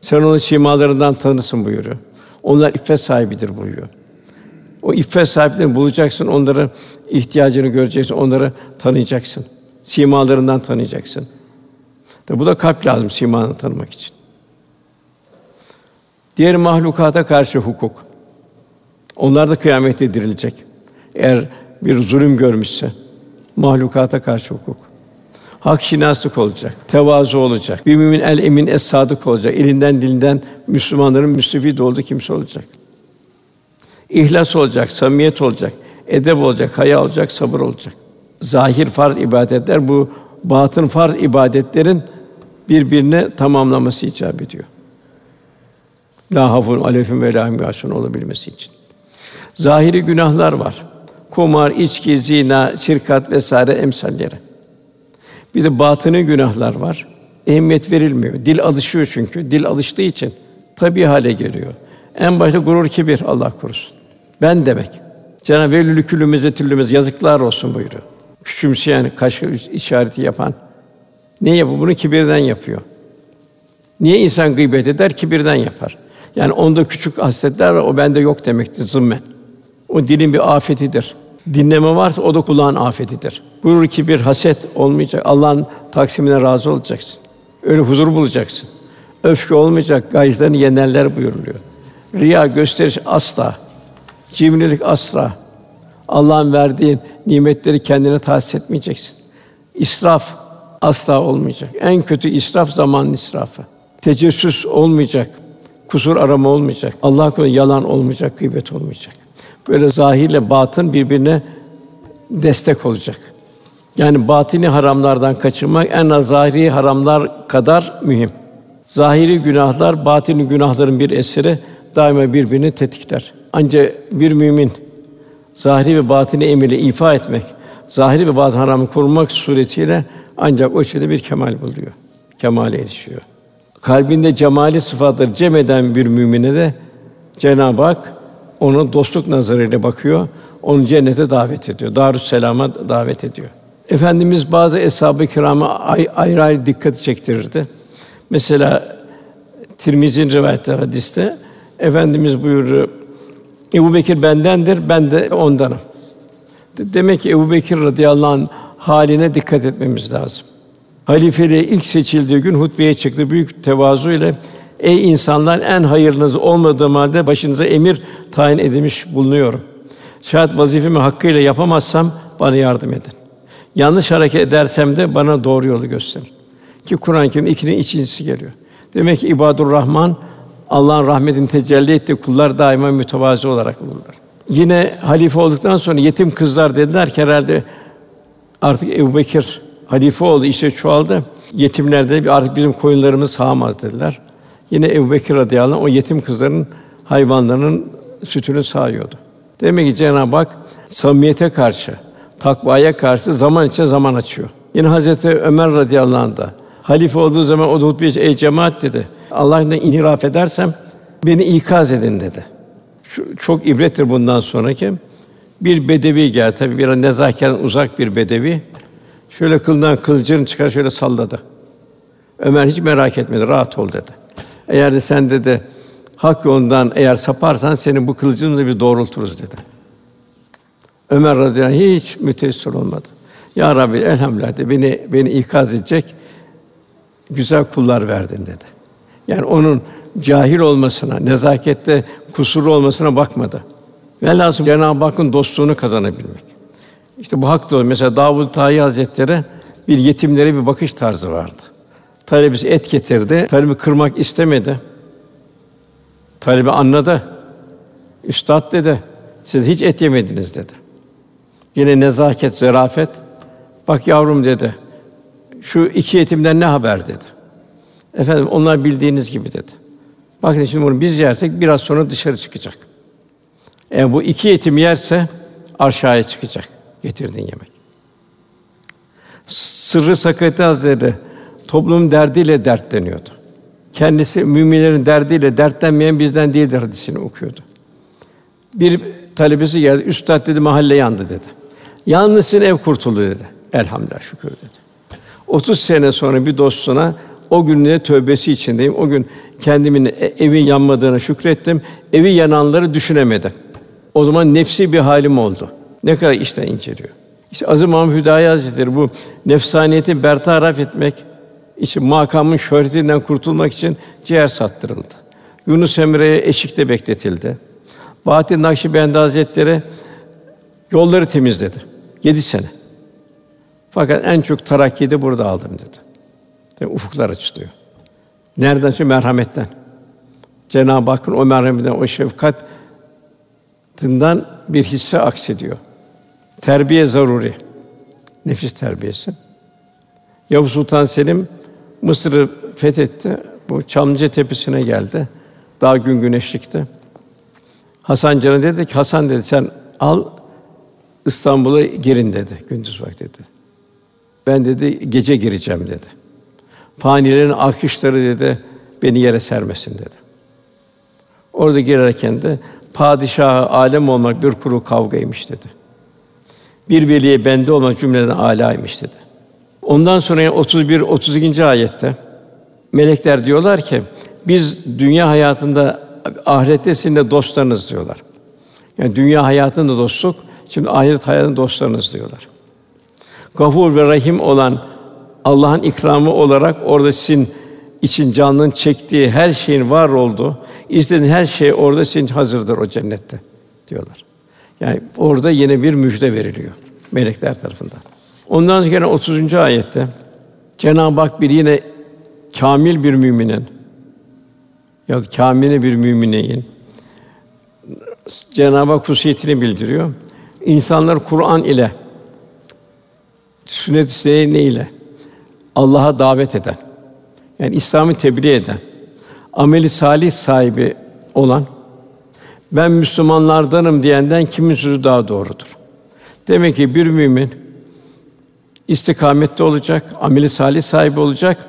[SPEAKER 2] Sen onun simalarından tanısın buyuruyor. Onlar iffet sahibidir buyuruyor. O iffet sahiplerini bulacaksın, onları ihtiyacını göreceksin, onları tanıyacaksın. Simalarından tanıyacaksın. Tabi bu da kalp lazım simanı tanımak için. Diğer mahlukata karşı hukuk. Onlar da kıyamette dirilecek. Eğer bir zulüm görmüşse mahlukata karşı hukuk. Hak şinaslık olacak, tevazu olacak. Bir mümin el emin es sadık olacak. Elinden dilinden Müslümanların müstefid olduğu kimse olacak. İhlas olacak, samimiyet olacak, edep olacak, haya olacak, sabır olacak. Zahir farz ibadetler bu batın farz ibadetlerin birbirine tamamlaması icap ediyor. La hafun aleyhim ve la hum olabilmesi için. Zahiri günahlar var. Kumar, içki, zina, sirkat vesaire emsalleri. Bir de batını günahlar var. Ehemmiyet verilmiyor. Dil alışıyor çünkü. Dil alıştığı için tabii hale geliyor. En başta gurur, kibir Allah korusun. Ben demek. Cenab-ı Velülü külümüze yazıklar olsun buyuruyor. Küçümseyen, kaş işareti yapan. Ne yapıyor? Bunu kibirden yapıyor. Niye insan gıybet eder? Kibirden yapar. Yani onda küçük hasletler var, o bende yok demektir zımmen. O dilin bir afetidir. Dinleme varsa o da kulağın afetidir. Gurur, kibir, haset olmayacak. Allah'ın taksimine razı olacaksın. Öyle huzur bulacaksın. Öfke olmayacak, gayzlarını yenerler buyuruluyor. Riya, gösteriş asla. Cimrilik asla. Allah'ın verdiği nimetleri kendine tahsis etmeyeceksin. İsraf asla olmayacak. En kötü israf zaman israfı. Tecessüs olmayacak. Kusur arama olmayacak. Allah yalan olmayacak, gıybet olmayacak. Böyle zahirle batın birbirine destek olacak. Yani batini haramlardan kaçınmak en az zahiri haramlar kadar mühim. Zahiri günahlar batini günahların bir eseri daima birbirini tetikler. Ancak bir mümin zahiri ve batini emri ifa etmek, zahiri ve batini haramı korumak suretiyle ancak o şeyde bir kemal buluyor. Kemale erişiyor. Kalbinde cemali sıfatları cem eden bir mümine de Cenab-ı Hak onu dostluk nazarıyla bakıyor, onu cennete davet ediyor. Darüsselam'a davet ediyor. Efendimiz bazı eshab-ı kirama ayrı ayrı dikkati çektirirdi. Mesela Tirmizi'nin rivayet hadiste Efendimiz buyurdu Ebu Bekir bendendir, ben de ondanım. Demek ki Ebu Bekir radıyallahu anh haline dikkat etmemiz lazım. Halifeliğe ilk seçildiği gün hutbeye çıktı büyük tevazu ile Ey insanlar en hayırlınız olmadığım halde başınıza emir tayin edilmiş bulunuyorum. Şayet vazifemi hakkıyla yapamazsam bana yardım edin. Yanlış hareket edersem de bana doğru yolu gösterin. Ki Kur'an-ı Kerim ikinin ikincisi geliyor. Demek ki ibadur Rahman Allah'ın rahmetini tecelli ettiği kullar daima mütevazi olarak bulurlar. Yine halife olduktan sonra yetim kızlar dediler ki herhalde artık Ebu Bekir halife oldu, işte çoğaldı. Yetimlerde artık bizim koyunlarımız sağamaz dediler. Yine Ebu Bekir radıyallahu anh, o yetim kızların hayvanlarının sütünü sağıyordu. Demek ki Cenab-ı Hak samimiyete karşı, takvaya karşı zaman için zaman açıyor. Yine Hazreti Ömer radıyallahu anh da halife olduğu zaman o da hutbe ey cemaat dedi. Allah'ın inhiraf edersem beni ikaz edin dedi. Şu, çok ibrettir bundan sonraki. Bir bedevi gel tabi bir nezaketten uzak bir bedevi. Şöyle kılından kılıcını çıkar şöyle salladı. Ömer hiç merak etmedi, rahat ol dedi. Eğer de sen dedi hak yolundan eğer saparsan seni bu kılıcımızla bir doğrulturuz dedi. Ömer radıyallahu anh hiç müteessir olmadı. Ya Rabbi elhamdülillah beni beni ikaz edecek güzel kullar verdin dedi. Yani onun cahil olmasına, nezakette kusuru olmasına bakmadı. Velhâsıl Cenab-ı Hakk'ın dostluğunu kazanabilmek. İşte bu hak da mesela Davud Tahi Hazretleri bir yetimlere bir bakış tarzı vardı. Talebesi et getirdi. Talebi kırmak istemedi. Talebi anladı. Üstad dedi, siz hiç et yemediniz dedi. Yine nezaket, zarafet. Bak yavrum dedi, şu iki yetimden ne haber dedi. Efendim onlar bildiğiniz gibi dedi. Bakın şimdi bunu biz yersek biraz sonra dışarı çıkacak. Eğer bu iki yetim yerse aşağıya çıkacak getirdiğin yemek. Sırrı Sakati Hazretleri toplumun derdiyle dertleniyordu. Kendisi müminlerin derdiyle dertlenmeyen bizden değildir hadisini okuyordu. Bir talebesi geldi, üstad dedi mahalle yandı dedi. Yalnız senin ev kurtuldu dedi. Elhamdülillah şükür dedi. 30 sene sonra bir dostuna o gününe tövbesi içindeyim. O gün kendimin e, evin yanmadığına şükrettim. Evi yananları düşünemedim. O zaman nefsi bir halim oldu. Ne kadar işten inceliyor. İşte Aziz Mahmud Hüdayi Hazretleri bu nefsaniyeti bertaraf etmek için makamın şöhretinden kurtulmak için ciğer sattırıldı. Yunus Emre'ye eşikte bekletildi. Bahattin Nakşibendi Hazretleri yolları temizledi. Yedi sene. Fakat en çok terakkiyi de burada aldım dedi. Yani ufuklar açılıyor. Nereden? Çünkü merhametten. Cenab-ı Hakk'ın o merhametinden, o şefkatinden bir hisse aksediyor. Terbiye zaruri. Nefis terbiyesi. Yavuz Sultan Selim Mısır'ı fethetti. Bu Çamlıca Tepesi'ne geldi. Daha gün güneşlikti. Hasan Can'a dedi ki Hasan dedi sen al İstanbul'a girin dedi gündüz vakti dedi. Ben dedi gece gireceğim dedi. Fanilerin akışları dedi beni yere sermesin dedi. Orada girerken de padişahı alem olmak bir kuru kavgaymış dedi. Bir veliye bende olmak cümleden âlâymış dedi. Ondan sonra 31 32. ayette melekler diyorlar ki biz dünya hayatında ahirette sizin de dostlarınız diyorlar. Yani dünya hayatında dostluk, şimdi ahiret hayatında dostlarınız diyorlar. Gafur ve Rahim olan Allah'ın ikramı olarak orada sizin için canlının çektiği her şeyin var olduğu, istediğin her şey orada sizin hazırdır o cennette diyorlar. Yani orada yine bir müjde veriliyor melekler tarafından. Ondan sonra gene 30. ayette Cenab-ı Hak bir yine kamil bir müminin ya da kamile bir mümineyin Cenab-ı Hak hususiyetini bildiriyor. İnsanlar Kur'an ile sünnet-i ile Allah'a davet eden, yani İslam'ı tebliğ eden, ameli salih sahibi olan, ben Müslümanlardanım diyenden kimin sözü daha doğrudur? Demek ki bir mümin istikamette olacak, ameli salih sahibi olacak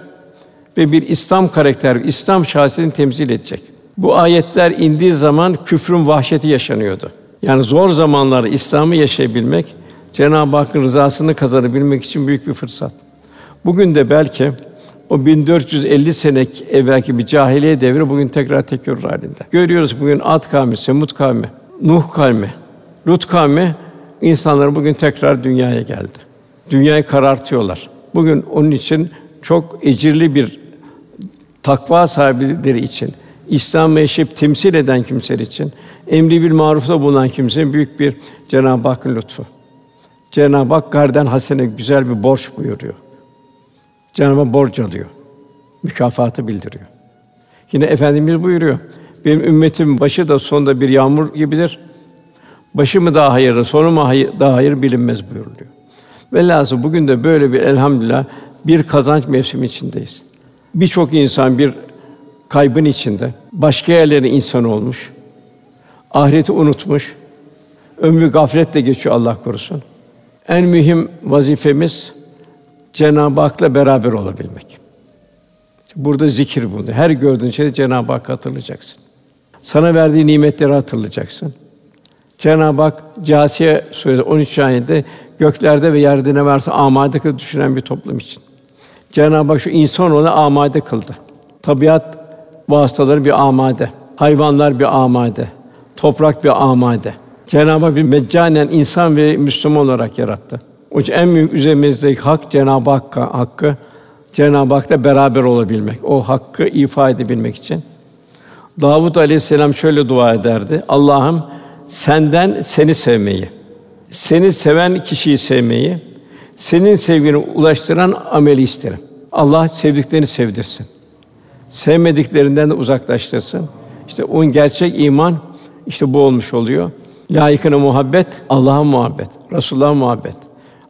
[SPEAKER 2] ve bir İslam karakter, İslam şahsiyetini temsil edecek. Bu ayetler indiği zaman küfrün vahşeti yaşanıyordu. Yani zor zamanlarda İslam'ı yaşayabilmek, Cenab-ı Hakk'ın rızasını kazanabilmek için büyük bir fırsat. Bugün de belki o 1450 sene evvelki bir cahiliye devri bugün tekrar tekrar halinde. Görüyoruz bugün Ad kavmi, Semud kavmi, Nuh kavmi, Lut kavmi insanlar bugün tekrar dünyaya geldi. Dünyayı karartıyorlar. Bugün onun için çok ecirli bir takva sahipleri için, İslam'ı yaşayıp temsil eden kimseler için Emri bil marufta bulunan kimsenin büyük bir Cenab-ı Hakk'ın lütfu. Cenab-ı Hak garden hasene güzel bir borç buyuruyor. Cenab-ı Hak borç alıyor. Mükafatı bildiriyor. Yine efendimiz buyuruyor. Benim ümmetim başı da sonunda bir yağmur gibidir. Başı mı daha hayırlı, sonu mu daha hayır bilinmez buyuruluyor. Velhâsıl bugün de böyle bir elhamdülillah bir kazanç mevsimi içindeyiz. Birçok insan bir kaybın içinde, başka yerlerin insanı olmuş, ahireti unutmuş, ömrü gafletle geçiyor Allah korusun. En mühim vazifemiz Cenab-ı Hak'la beraber olabilmek. Burada zikir bulunuyor. Her gördüğün şeyde Cenab-ı Hak hatırlayacaksın. Sana verdiği nimetleri hatırlayacaksın. Cenab-ı Hak Câsiye suresi 13 ayette göklerde ve yerde ne varsa amade kıldı düşünen bir toplum için. Cenab-ı Hak şu insan onu amade kıldı. Tabiat vasıtaları bir amade, hayvanlar bir amade, toprak bir amade. Cenab-ı Hak bir meccanen insan ve Müslüman olarak yarattı. O için en büyük üzerimizdeki hak Cenab-ı Hakk'a hakkı Cenab-ı Hak'la beraber olabilmek. O hakkı ifade edebilmek için. Davud Aleyhisselam şöyle dua ederdi. Allah'ım senden seni sevmeyi, seni seven kişiyi sevmeyi, senin sevgini ulaştıran ameli isterim. Allah sevdiklerini sevdirsin. Sevmediklerinden de uzaklaştırsın. İşte onun gerçek iman işte bu olmuş oluyor. Layıkına muhabbet, Allah'a muhabbet, Resulullah'a muhabbet.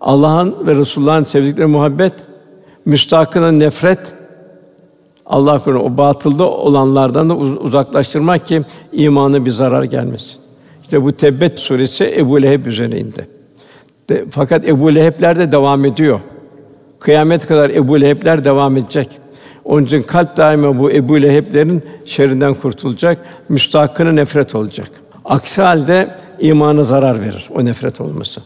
[SPEAKER 2] Allah'ın ve Resulullah'ın sevdikleri muhabbet, müstahkına nefret, Allah korusun o batılda olanlardan da uzaklaştırmak ki imanı bir zarar gelmesin. İşte bu Tebbet suresi Ebu Leheb üzerine indi. De, fakat Ebu Leheb'ler de devam ediyor. Kıyamet kadar Ebu Leheb'ler devam edecek. Onun için kalp daima bu Ebu Leheb'lerin şerrinden kurtulacak, müstahkına nefret olacak. Aksi halde imana zarar verir o nefret olması.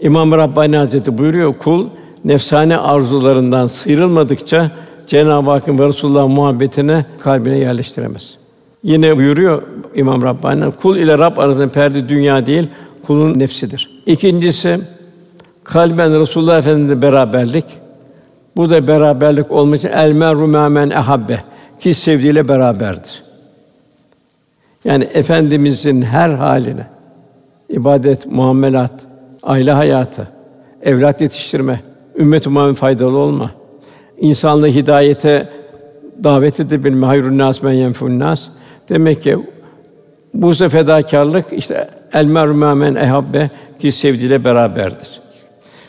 [SPEAKER 2] İmam Rabbani Hazretleri buyuruyor kul nefsane arzularından sıyrılmadıkça Cenab-ı Hakk'ın ve Resulullah muhabbetine kalbine yerleştiremez. Yine buyuruyor İmam Rabbani kul ile Rab arasında perde dünya değil, kulun nefsidir. İkincisi kalben Resulullah Efendimiz'le beraberlik. Bu da beraberlik olmak için el meru ehabbe ki sevdiğiyle beraberdir. Yani efendimizin her haline ibadet, muamelat, aile hayatı, evlat yetiştirme, ümmet-i Muhammed faydalı olma, insanlığı hidayete davet edebilme, hayrun nas men yenfun nas. Demek ki bu fedakarlık işte el mer'u men ehabbe ki sevdiğiyle beraberdir.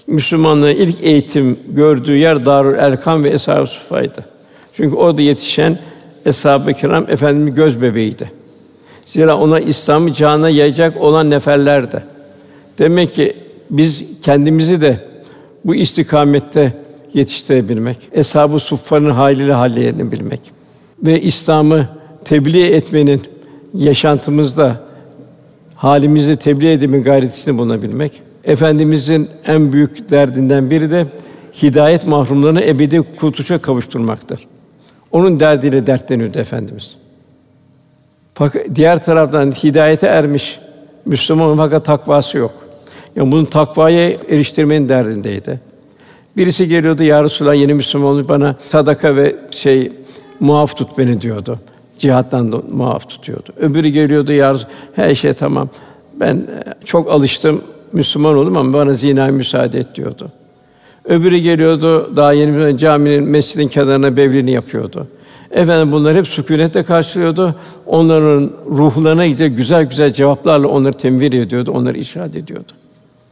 [SPEAKER 2] Müslümanlığın ilk eğitim gördüğü yer Darül Erkam ve Eshab-ı Sufa'ydı. Çünkü orada yetişen Eshab-ı Kiram efendimiz göz bebeğiydi. Zira ona İslam'ı cana yayacak olan neferlerdi. Demek ki biz kendimizi de bu istikamette yetiştirebilmek, eshab-ı suffanın haliyle halleyebilmek ve İslam'ı tebliğ etmenin yaşantımızda halimizi tebliğ edebilme gayretinde bulunabilmek. Efendimizin en büyük derdinden biri de hidayet mahrumlarını ebedi kurtuluşa kavuşturmaktır. Onun derdiyle dertleniyordu efendimiz. Fakat diğer taraftan hidayete ermiş Müslüman fakat takvası yok. Yani bunun takvaya eriştirmenin derdindeydi. Birisi geliyordu ya Resulallah yeni Müslüman olmuş bana sadaka ve şey muaf tut beni diyordu. Cihattan muaf tutuyordu. Öbürü geliyordu ya her şey tamam. Ben e, çok alıştım Müslüman oldum ama bana zina müsaade et diyordu. Öbürü geliyordu daha yeni caminin mescidin kenarına bevlini yapıyordu. Efendim bunlar hep sükûnetle karşılıyordu. Onların ruhlarına güzel güzel cevaplarla onları temvir ediyordu, onları işaret ediyordu.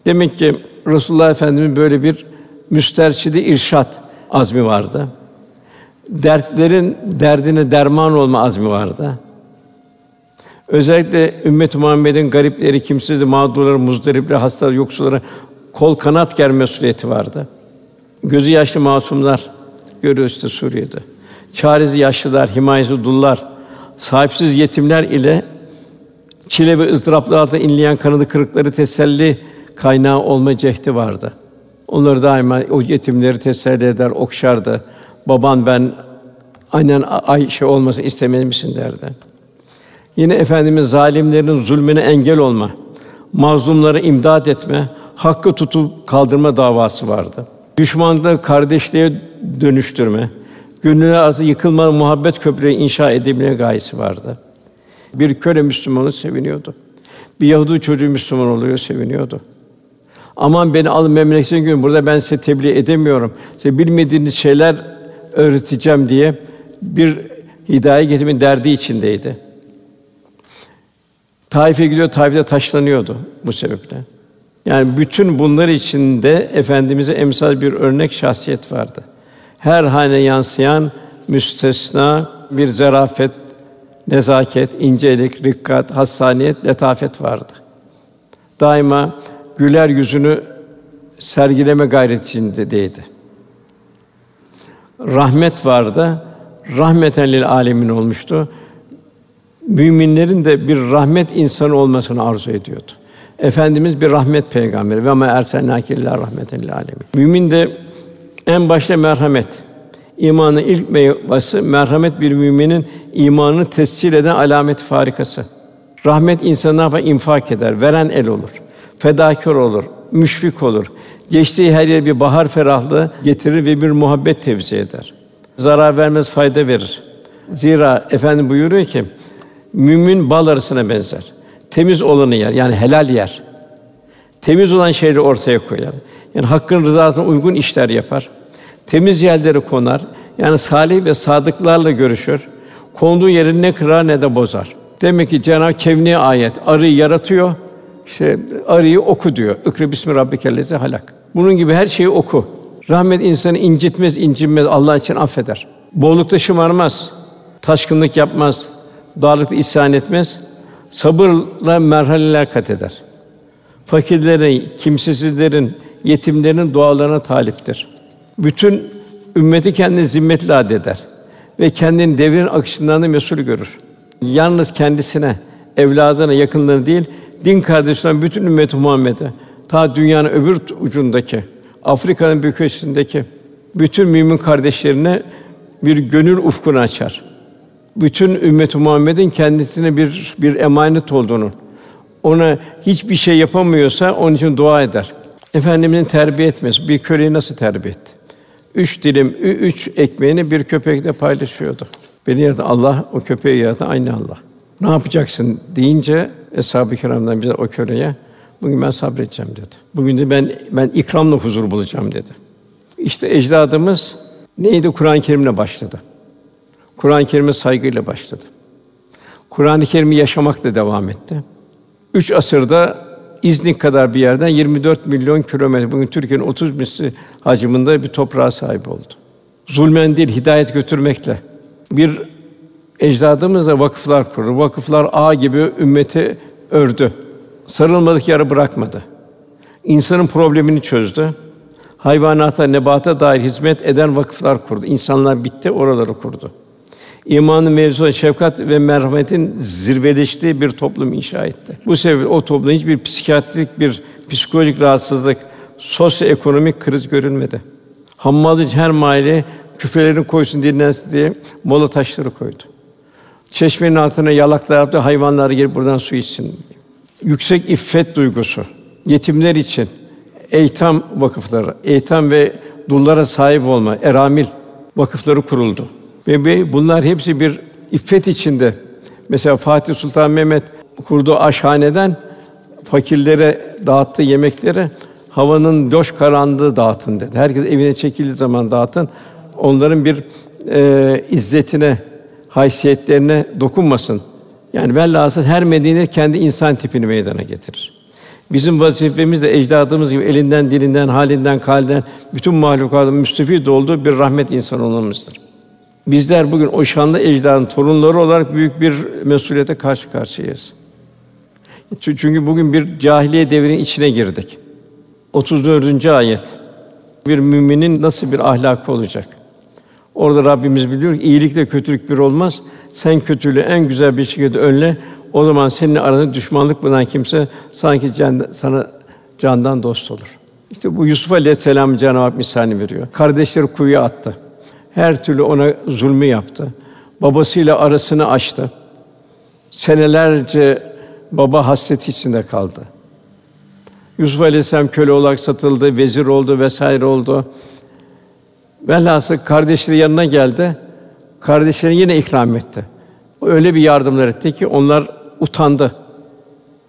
[SPEAKER 2] Demek ki Resulullah Efendimiz böyle bir müsterşidi irşat azmi vardı. Dertlerin derdine derman olma azmi vardı. Özellikle ümmet Muhammed'in garipleri, kimsizleri, mağdurları, muzdaripleri, hastaları, yoksulları kol kanat germe mesuliyeti vardı. Gözü yaşlı masumlar görüyoruz işte Suriye'de. Çaresiz yaşlılar, himayesiz dullar, sahipsiz yetimler ile çile ve ızdıraplar altında inleyen kanadı kırıkları teselli kaynağı olma cehdi vardı. Onları daima o yetimleri teselli eder, okşardı. Baban ben annen Ayşe olmasın istemez misin derdi. Yine efendimiz zalimlerin zulmüne engel olma, mazlumları imdad etme, hakkı tutup kaldırma davası vardı. Düşmanlığı kardeşliğe dönüştürme, gönüller arası yıkılma muhabbet köprüleri inşa edebilme gayesi vardı. Bir köle Müslümanı seviniyordu. Bir Yahudi çocuğu Müslüman oluyor, seviniyordu. Aman beni alın memleketine gün burada ben size tebliğ edemiyorum. Size bilmediğiniz şeyler öğreteceğim diye bir hidayet getirmenin derdi içindeydi. Taif'e gidiyor, Taif'te taşlanıyordu bu sebeple. Yani bütün bunlar içinde efendimize emsal bir örnek şahsiyet vardı. Her hane yansıyan müstesna bir zarafet, nezaket, incelik, rikkat, hassaniyet, letafet vardı. Daima güler yüzünü sergileme gayretindeydi. Rahmet vardı. Rahmeten lil alemin olmuştu. Müminlerin de bir rahmet insanı olmasını arzu ediyordu. Efendimiz bir rahmet peygamberi ve ma erselnâke illâ rahmeten lil alemin. Mümin de en başta merhamet. İmanın ilk meyvesi merhamet bir müminin imanını tescil eden alamet farikası. Rahmet insanı ne yapar? infak eder, veren el olur. Fedakar olur, müşfik olur. Geçtiği her yere bir bahar ferahlığı getirir ve bir muhabbet tevzi eder. Zarar vermez, fayda verir. Zira efendim buyuruyor ki mümin bal arasına benzer. Temiz olanı yer, yani helal yer. Temiz olan şeyleri ortaya koyar. Yani hakkın rızasına uygun işler yapar. Temiz yerlere konar. Yani salih ve sadıklarla görüşür. Konduğu yeri ne kırar ne de bozar. Demek ki Cenab-ı Kevni ayet arıyı yaratıyor. İşte arıyı oku diyor. İkra bismi rabbikellezi halak. Bunun gibi her şeyi oku. Rahmet insanı incitmez, incinmez. Allah için affeder. Bollukta şımarmaz. Taşkınlık yapmaz. Darlıkta isyan etmez. Sabırla merhaleler kat eder. Fakirlerin, kimsesizlerin, yetimlerin dualarına taliptir. Bütün ümmeti kendini zimmetli adeder ve kendini devrin akışından da mesul görür. Yalnız kendisine, evladına, yakınlarına değil, din kardeşlerine bütün ümmet Muhammed'e, ta dünyanın öbür ucundaki, Afrika'nın bir köşesindeki bütün mümin kardeşlerine bir gönül ufkunu açar. Bütün ümmet Muhammed'in kendisine bir bir emanet olduğunu, ona hiçbir şey yapamıyorsa onun için dua eder. Efendimizin terbiye etmesi, bir köleyi nasıl terbiye etti? Üç dilim, üç ekmeğini bir köpekle paylaşıyordu. Beni yaratan Allah, o köpeği yaratan aynı Allah. Ne yapacaksın deyince Eshab-ı Kiram'dan bize o köleye bugün ben sabredeceğim dedi. Bugün de ben ben ikramla huzur bulacağım dedi. İşte ecdadımız neydi? Kur'an-ı Kerim'le başladı. Kur'an-ı Kerim'e saygıyla başladı. Kur'an-ı Kerim'i yaşamakla devam etti. Üç asırda İznik kadar bir yerden 24 milyon kilometre, bugün Türkiye'nin 30 misli hacminde bir toprağa sahip oldu. Zulmen değil, hidayet götürmekle. Bir ecdadımız da vakıflar kurdu. Vakıflar ağ gibi ümmeti ördü. Sarılmadık yara bırakmadı. İnsanın problemini çözdü. Hayvanata, nebata dair hizmet eden vakıflar kurdu. İnsanlar bitti, oraları kurdu. İmanın mevzu şefkat ve merhametin zirveleştiği bir toplum inşa etti. Bu sebeple o toplumda hiçbir psikiyatrik bir psikolojik rahatsızlık, sosyoekonomik kriz görülmedi. Hammalıcı her mahalle küfelerini koysun dinlensin diye mola taşları koydu. Çeşmenin altına yalaklar yaptı, hayvanlar gelip buradan su içsin. Yüksek iffet duygusu, yetimler için eytam vakıfları, eytam ve dullara sahip olma, eramil vakıfları kuruldu. Ve bunlar hepsi bir iffet içinde. Mesela Fatih Sultan Mehmet kurduğu aşhaneden fakirlere dağıttığı yemekleri havanın loş karanlığı dağıtın dedi. Herkes evine çekildiği zaman dağıtın. Onların bir e, izzetine, haysiyetlerine dokunmasın. Yani velhâsıl her medine kendi insan tipini meydana getirir. Bizim vazifemiz de ecdadımız gibi elinden, dilinden, halinden, kalden bütün mahlukatın müstefid olduğu bir rahmet insanı olmamızdır. Bizler bugün o şanlı ecdadın torunları olarak büyük bir mesuliyete karşı karşıyayız. Çünkü bugün bir cahiliye devrinin içine girdik. 34. ayet. Bir müminin nasıl bir ahlakı olacak? Orada Rabbimiz biliyor ki iyilikle kötülük bir olmaz. Sen kötülüğü en güzel bir şekilde önle. O zaman senin aranda düşmanlık bulunan kimse sanki can, sana candan dost olur. İşte bu Yusuf Aleyhisselam Cenab-ı Hak misalini veriyor. Kardeşleri kuyuya attı. Her türlü ona zulmü yaptı. Babasıyla arasını açtı. Senelerce baba hasreti içinde kaldı. Yusuf Aleyhisselam köle olarak satıldı, vezir oldu vesaire oldu. Velhasıl kardeşleri yanına geldi. Kardeşlerine yine ikram etti. Öyle bir yardımlar etti ki onlar utandı.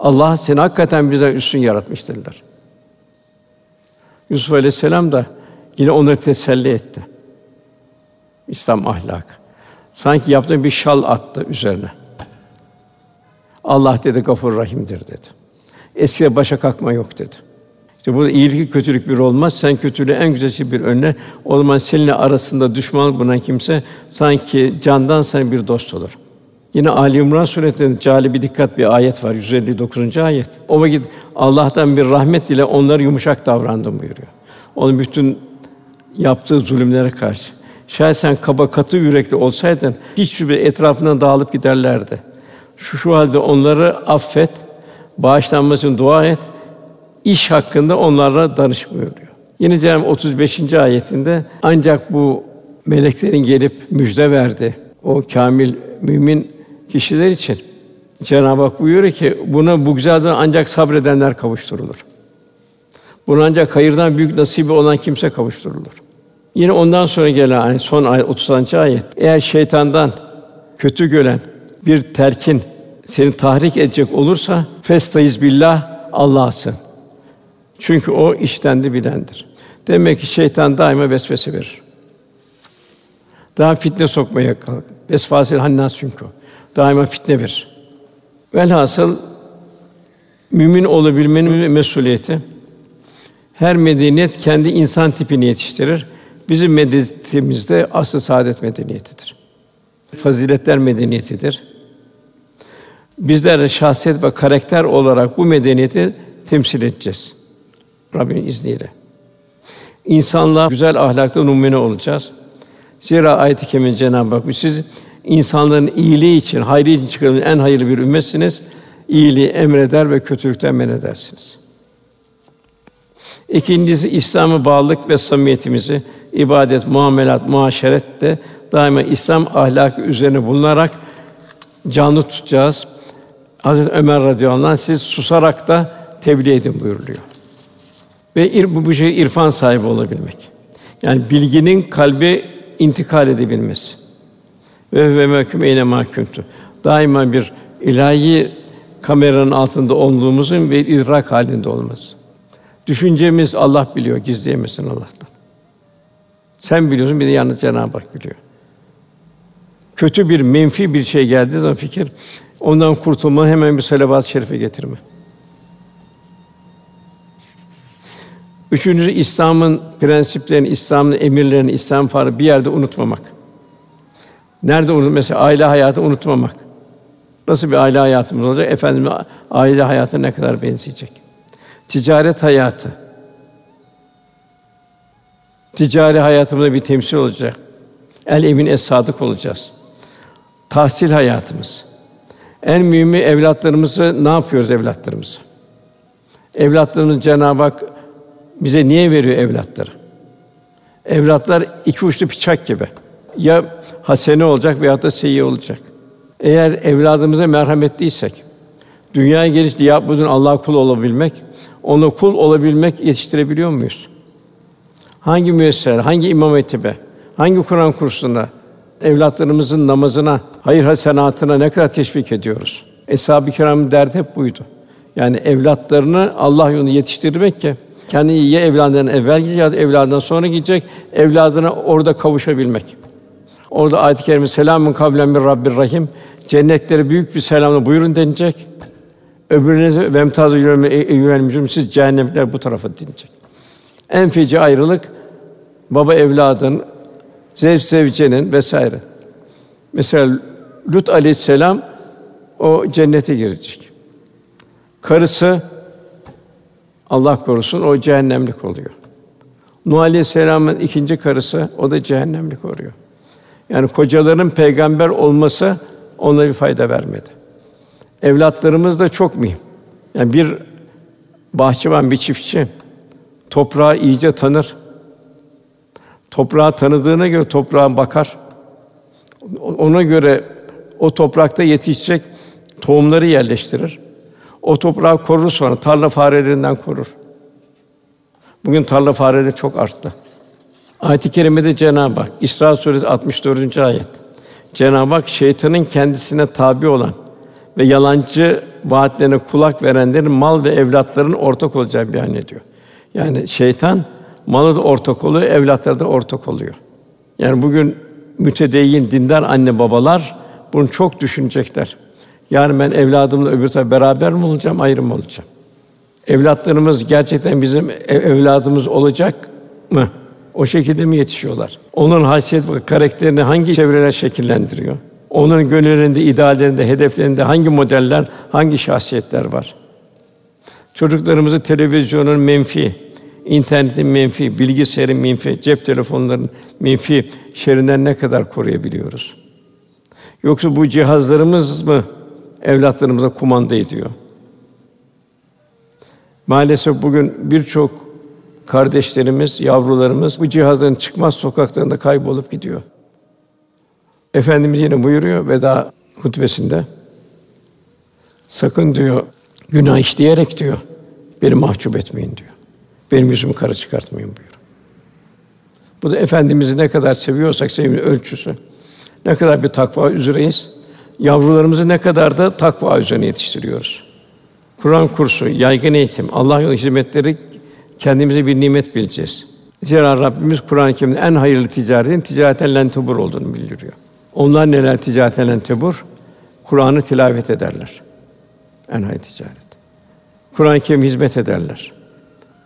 [SPEAKER 2] Allah seni hakikaten bize üstün yaratmış dediler. Yusuf Aleyhisselam da yine onları teselli etti. İslam ahlakı. Sanki yaptığı bir şal attı üzerine. Allah dedi Gafur Rahim'dir dedi. Eskiye başa kalkma yok dedi. İşte burada iyilik kötülük bir olmaz. Sen kötülüğü en güzel bir önüne. O zaman seninle arasında düşman bulunan kimse sanki candan sana bir dost olur. Yine Ali İmran suresinde cali bir dikkat bir ayet var 159. ayet. O vakit Allah'tan bir rahmet ile onları yumuşak davrandım buyuruyor. Onun bütün yaptığı zulümlere karşı. Şayet sen kaba katı yürekli olsaydın hiç şüphe etrafından dağılıp giderlerdi. Şu şu halde onları affet, bağışlanmasını dua et. İş hakkında onlarla danış buyuruyor. Yine Cenab-ı 35. ayetinde ancak bu meleklerin gelip müjde verdi. O kamil mümin kişiler için Cenab-ı Hak buyuruyor ki buna bu güzel ancak sabredenler kavuşturulur. Buna ancak hayırdan büyük nasibi olan kimse kavuşturulur. Yine ondan sonra gelen ayet, son ayet 30. ayet. Eğer şeytandan kötü gören bir terkin seni tahrik edecek olursa festaiz billah Allah'sın. Çünkü o iştendi bilendir. Demek ki şeytan daima vesvese verir. Daha fitne sokmaya kalk. Vesfasil hannas çünkü. Daima fitne verir. Velhasıl mümin olabilmenin mesuliyeti her medeniyet kendi insan tipini yetiştirir. Bizim medeniyetimizde de asıl saadet medeniyetidir. Faziletler medeniyetidir. Bizler de şahsiyet ve karakter olarak bu medeniyeti temsil edeceğiz. Rabbin izniyle. İnsanlığa güzel ahlakta numune olacağız. Zira ayet-i kerime Cenab-ı Hak siz insanların iyiliği için, hayrı için çıkarılan en hayırlı bir ümmetsiniz. İyiliği emreder ve kötülükten men edersiniz. İkincisi İslam'a bağlılık ve samimiyetimizi ibadet, muamelat, muaşeret de daima İslam ahlakı üzerine bulunarak canlı tutacağız. Hazreti Ömer radıyallahu anh siz susarak da tebliğ edin buyuruluyor. Ve bu, bu şey irfan sahibi olabilmek. Yani bilginin kalbe intikal edebilmesi. Ve ve mehkum eyne mahkumtu. Daima bir ilahi kameranın altında olduğumuzun ve idrak halinde olması. Düşüncemiz Allah biliyor, gizleyemezsin Allah'tan. Sen biliyorsun, bir de yalnız Cenab-ı Hak biliyor. Kötü bir, menfi bir şey geldiği zaman fikir, ondan kurtulma hemen bir salavat-ı şerife getirme. Üçüncüsü İslam'ın prensiplerini, İslam'ın emirlerini, İslam farı bir yerde unutmamak. Nerede unut mesela aile hayatı unutmamak. Nasıl bir aile hayatımız olacak? Efendimiz aile hayatı ne kadar benzeyecek? Ticaret hayatı. Ticari hayatımızda bir temsil olacak. El emin es sadık olacağız. Tahsil hayatımız. En mühimi evlatlarımızı ne yapıyoruz evlatlarımızı? Evlatlarımız Cenab-ı Hak bize niye veriyor evlatları? Evlatlar iki uçlu bıçak gibi. Ya hasene olacak veya da seyyi olacak. Eğer evladımıza merhametliysek, dünyaya geliş diye budun Allah kul olabilmek, ona kul olabilmek yetiştirebiliyor muyuz? Hangi müesseseye, hangi imam etibe, hangi Kur'an kursuna, evlatlarımızın namazına, hayır hasenatına ne kadar teşvik ediyoruz? Eshab-ı Kiram'ın derdi hep buydu. Yani evlatlarını Allah yolunda yetiştirmek ki kendi ya evladından evvel gidecek evladından sonra gidecek, evladına orada kavuşabilmek. Orada ayet-i kerime selamun kavlen bir Rabbir Rahim cennetlere büyük bir selamla buyurun denilecek. Öbürüne vemtazı yürüme eyyühel mücrim siz cehennemler bu tarafa denilecek. En feci ayrılık baba evladın, zevç zevcenin vesaire. Mesela Lut aleyhisselam o cennete girecek. Karısı Allah korusun o cehennemlik oluyor. Nuh aleyhisselamın ikinci karısı o da cehennemlik oluyor. Yani kocaların peygamber olması ona bir fayda vermedi. Evlatlarımız da çok mühim. Yani bir bahçıvan, bir çiftçi toprağı iyice tanır. Toprağı tanıdığına göre toprağa bakar. Ona göre o toprakta yetişecek tohumları yerleştirir. O toprağı korur sonra tarla farelerinden korur. Bugün tarla fareleri çok arttı. Ayet-i kerimede Cenab-ı Hak İsra suresi 64. ayet. Cenab-ı Hak şeytanın kendisine tabi olan ve yalancı vaatlerine kulak verenlerin mal ve evlatların ortak olacağı beyan ediyor. Yani şeytan malı da ortak oluyor, evlatları da ortak oluyor. Yani bugün mütedeyyin, dindar anne babalar bunu çok düşünecekler. Yani ben evladımla öbür tarafa beraber mi olacağım, ayrı mı olacağım? Evlatlarımız gerçekten bizim evladımız olacak mı? O şekilde mi yetişiyorlar? Onun haysiyet ve karakterini hangi çevreler şekillendiriyor? Onun gönüllerinde, ideallerinde, hedeflerinde hangi modeller, hangi şahsiyetler var? Çocuklarımızı televizyonun menfi, internetin menfi, bilgisayarın menfi, cep telefonlarının menfi şerrinden ne kadar koruyabiliyoruz? Yoksa bu cihazlarımız mı evlatlarımıza kumanda ediyor? Maalesef bugün birçok kardeşlerimiz, yavrularımız bu cihazların çıkmaz sokaklarında kaybolup gidiyor. Efendimiz yine buyuruyor veda hutbesinde. Sakın diyor günah işleyerek diyor beni mahcup etmeyin diyor. Benim yüzümü kara çıkartmayın buyuruyor. Bu da efendimizi ne kadar seviyorsak sevginin ölçüsü. Ne kadar bir takva üzereyiz. Yavrularımızı ne kadar da takva üzerine yetiştiriyoruz. Kur'an kursu, yaygın eğitim, Allah yolu hizmetleri kendimize bir nimet bileceğiz. Zira Rabbimiz Kur'an-ı Kerim'de en hayırlı ticaretin ticareten len tebur olduğunu bildiriyor. Onlar neler ticareten len tebur? Kur'an'ı tilavet ederler. En hayırlı ticaret. Kur'an-ı Kerim hizmet ederler.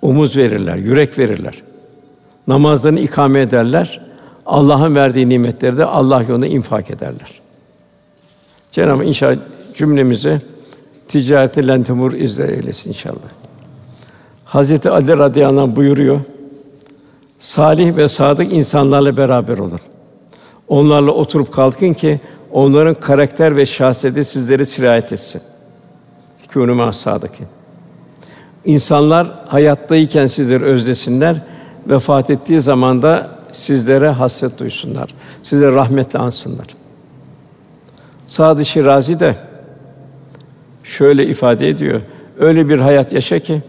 [SPEAKER 2] Omuz verirler, yürek verirler. Namazlarını ikame ederler. Allah'ın verdiği nimetleri de Allah yolunda infak ederler. Cenab-ı Hak inşallah cümlemizi ticareti lentemur izle eylesin inşallah. Hazreti Ali radıyallahu anh buyuruyor. Salih ve sadık insanlarla beraber olun. Onlarla oturup kalkın ki onların karakter ve şahsiyeti sizleri sirayet etsin. Kûnû mâ sâdıkîn. İnsanlar hayattayken sizleri özlesinler, vefat ettiği zaman da sizlere hasret duysunlar. Size rahmetle ansınlar. Sadı Şirazi de şöyle ifade ediyor. Öyle bir hayat yaşa ki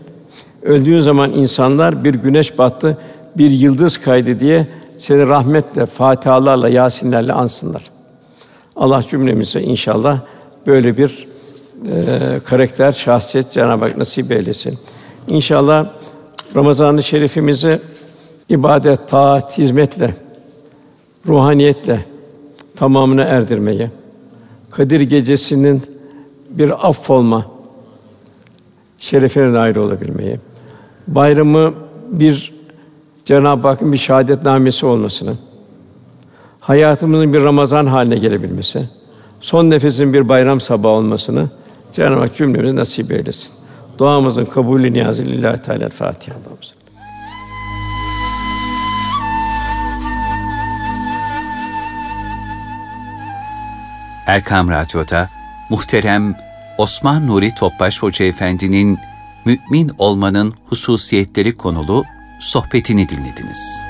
[SPEAKER 2] öldüğün zaman insanlar bir güneş battı, bir yıldız kaydı diye seni rahmetle, fatihalarla, yasinlerle ansınlar. Allah cümlemize inşallah böyle bir e, karakter, şahsiyet Cenab-ı Hak nasip eylesin. İnşallah Ramazan-ı Şerifimizi ibadet, taat, hizmetle, ruhaniyetle tamamına erdirmeyi, Kadir Gecesi'nin bir affolma şerefine nail olabilmeyi, bayramı bir Cenab-ı Hakk'ın bir şahadetnamesi olmasını, hayatımızın bir Ramazan haline gelebilmesi, son nefesin bir bayram sabahı olmasını Cenab-ı Hak cümlemize nasip eylesin. Duamızın kabulü niyazı lillahi teala Fatiha.
[SPEAKER 1] Erkam Radyo'da muhterem Osman Nuri Topbaş Hoca Efendi'nin mümin olmanın hususiyetleri konulu sohbetini dinlediniz.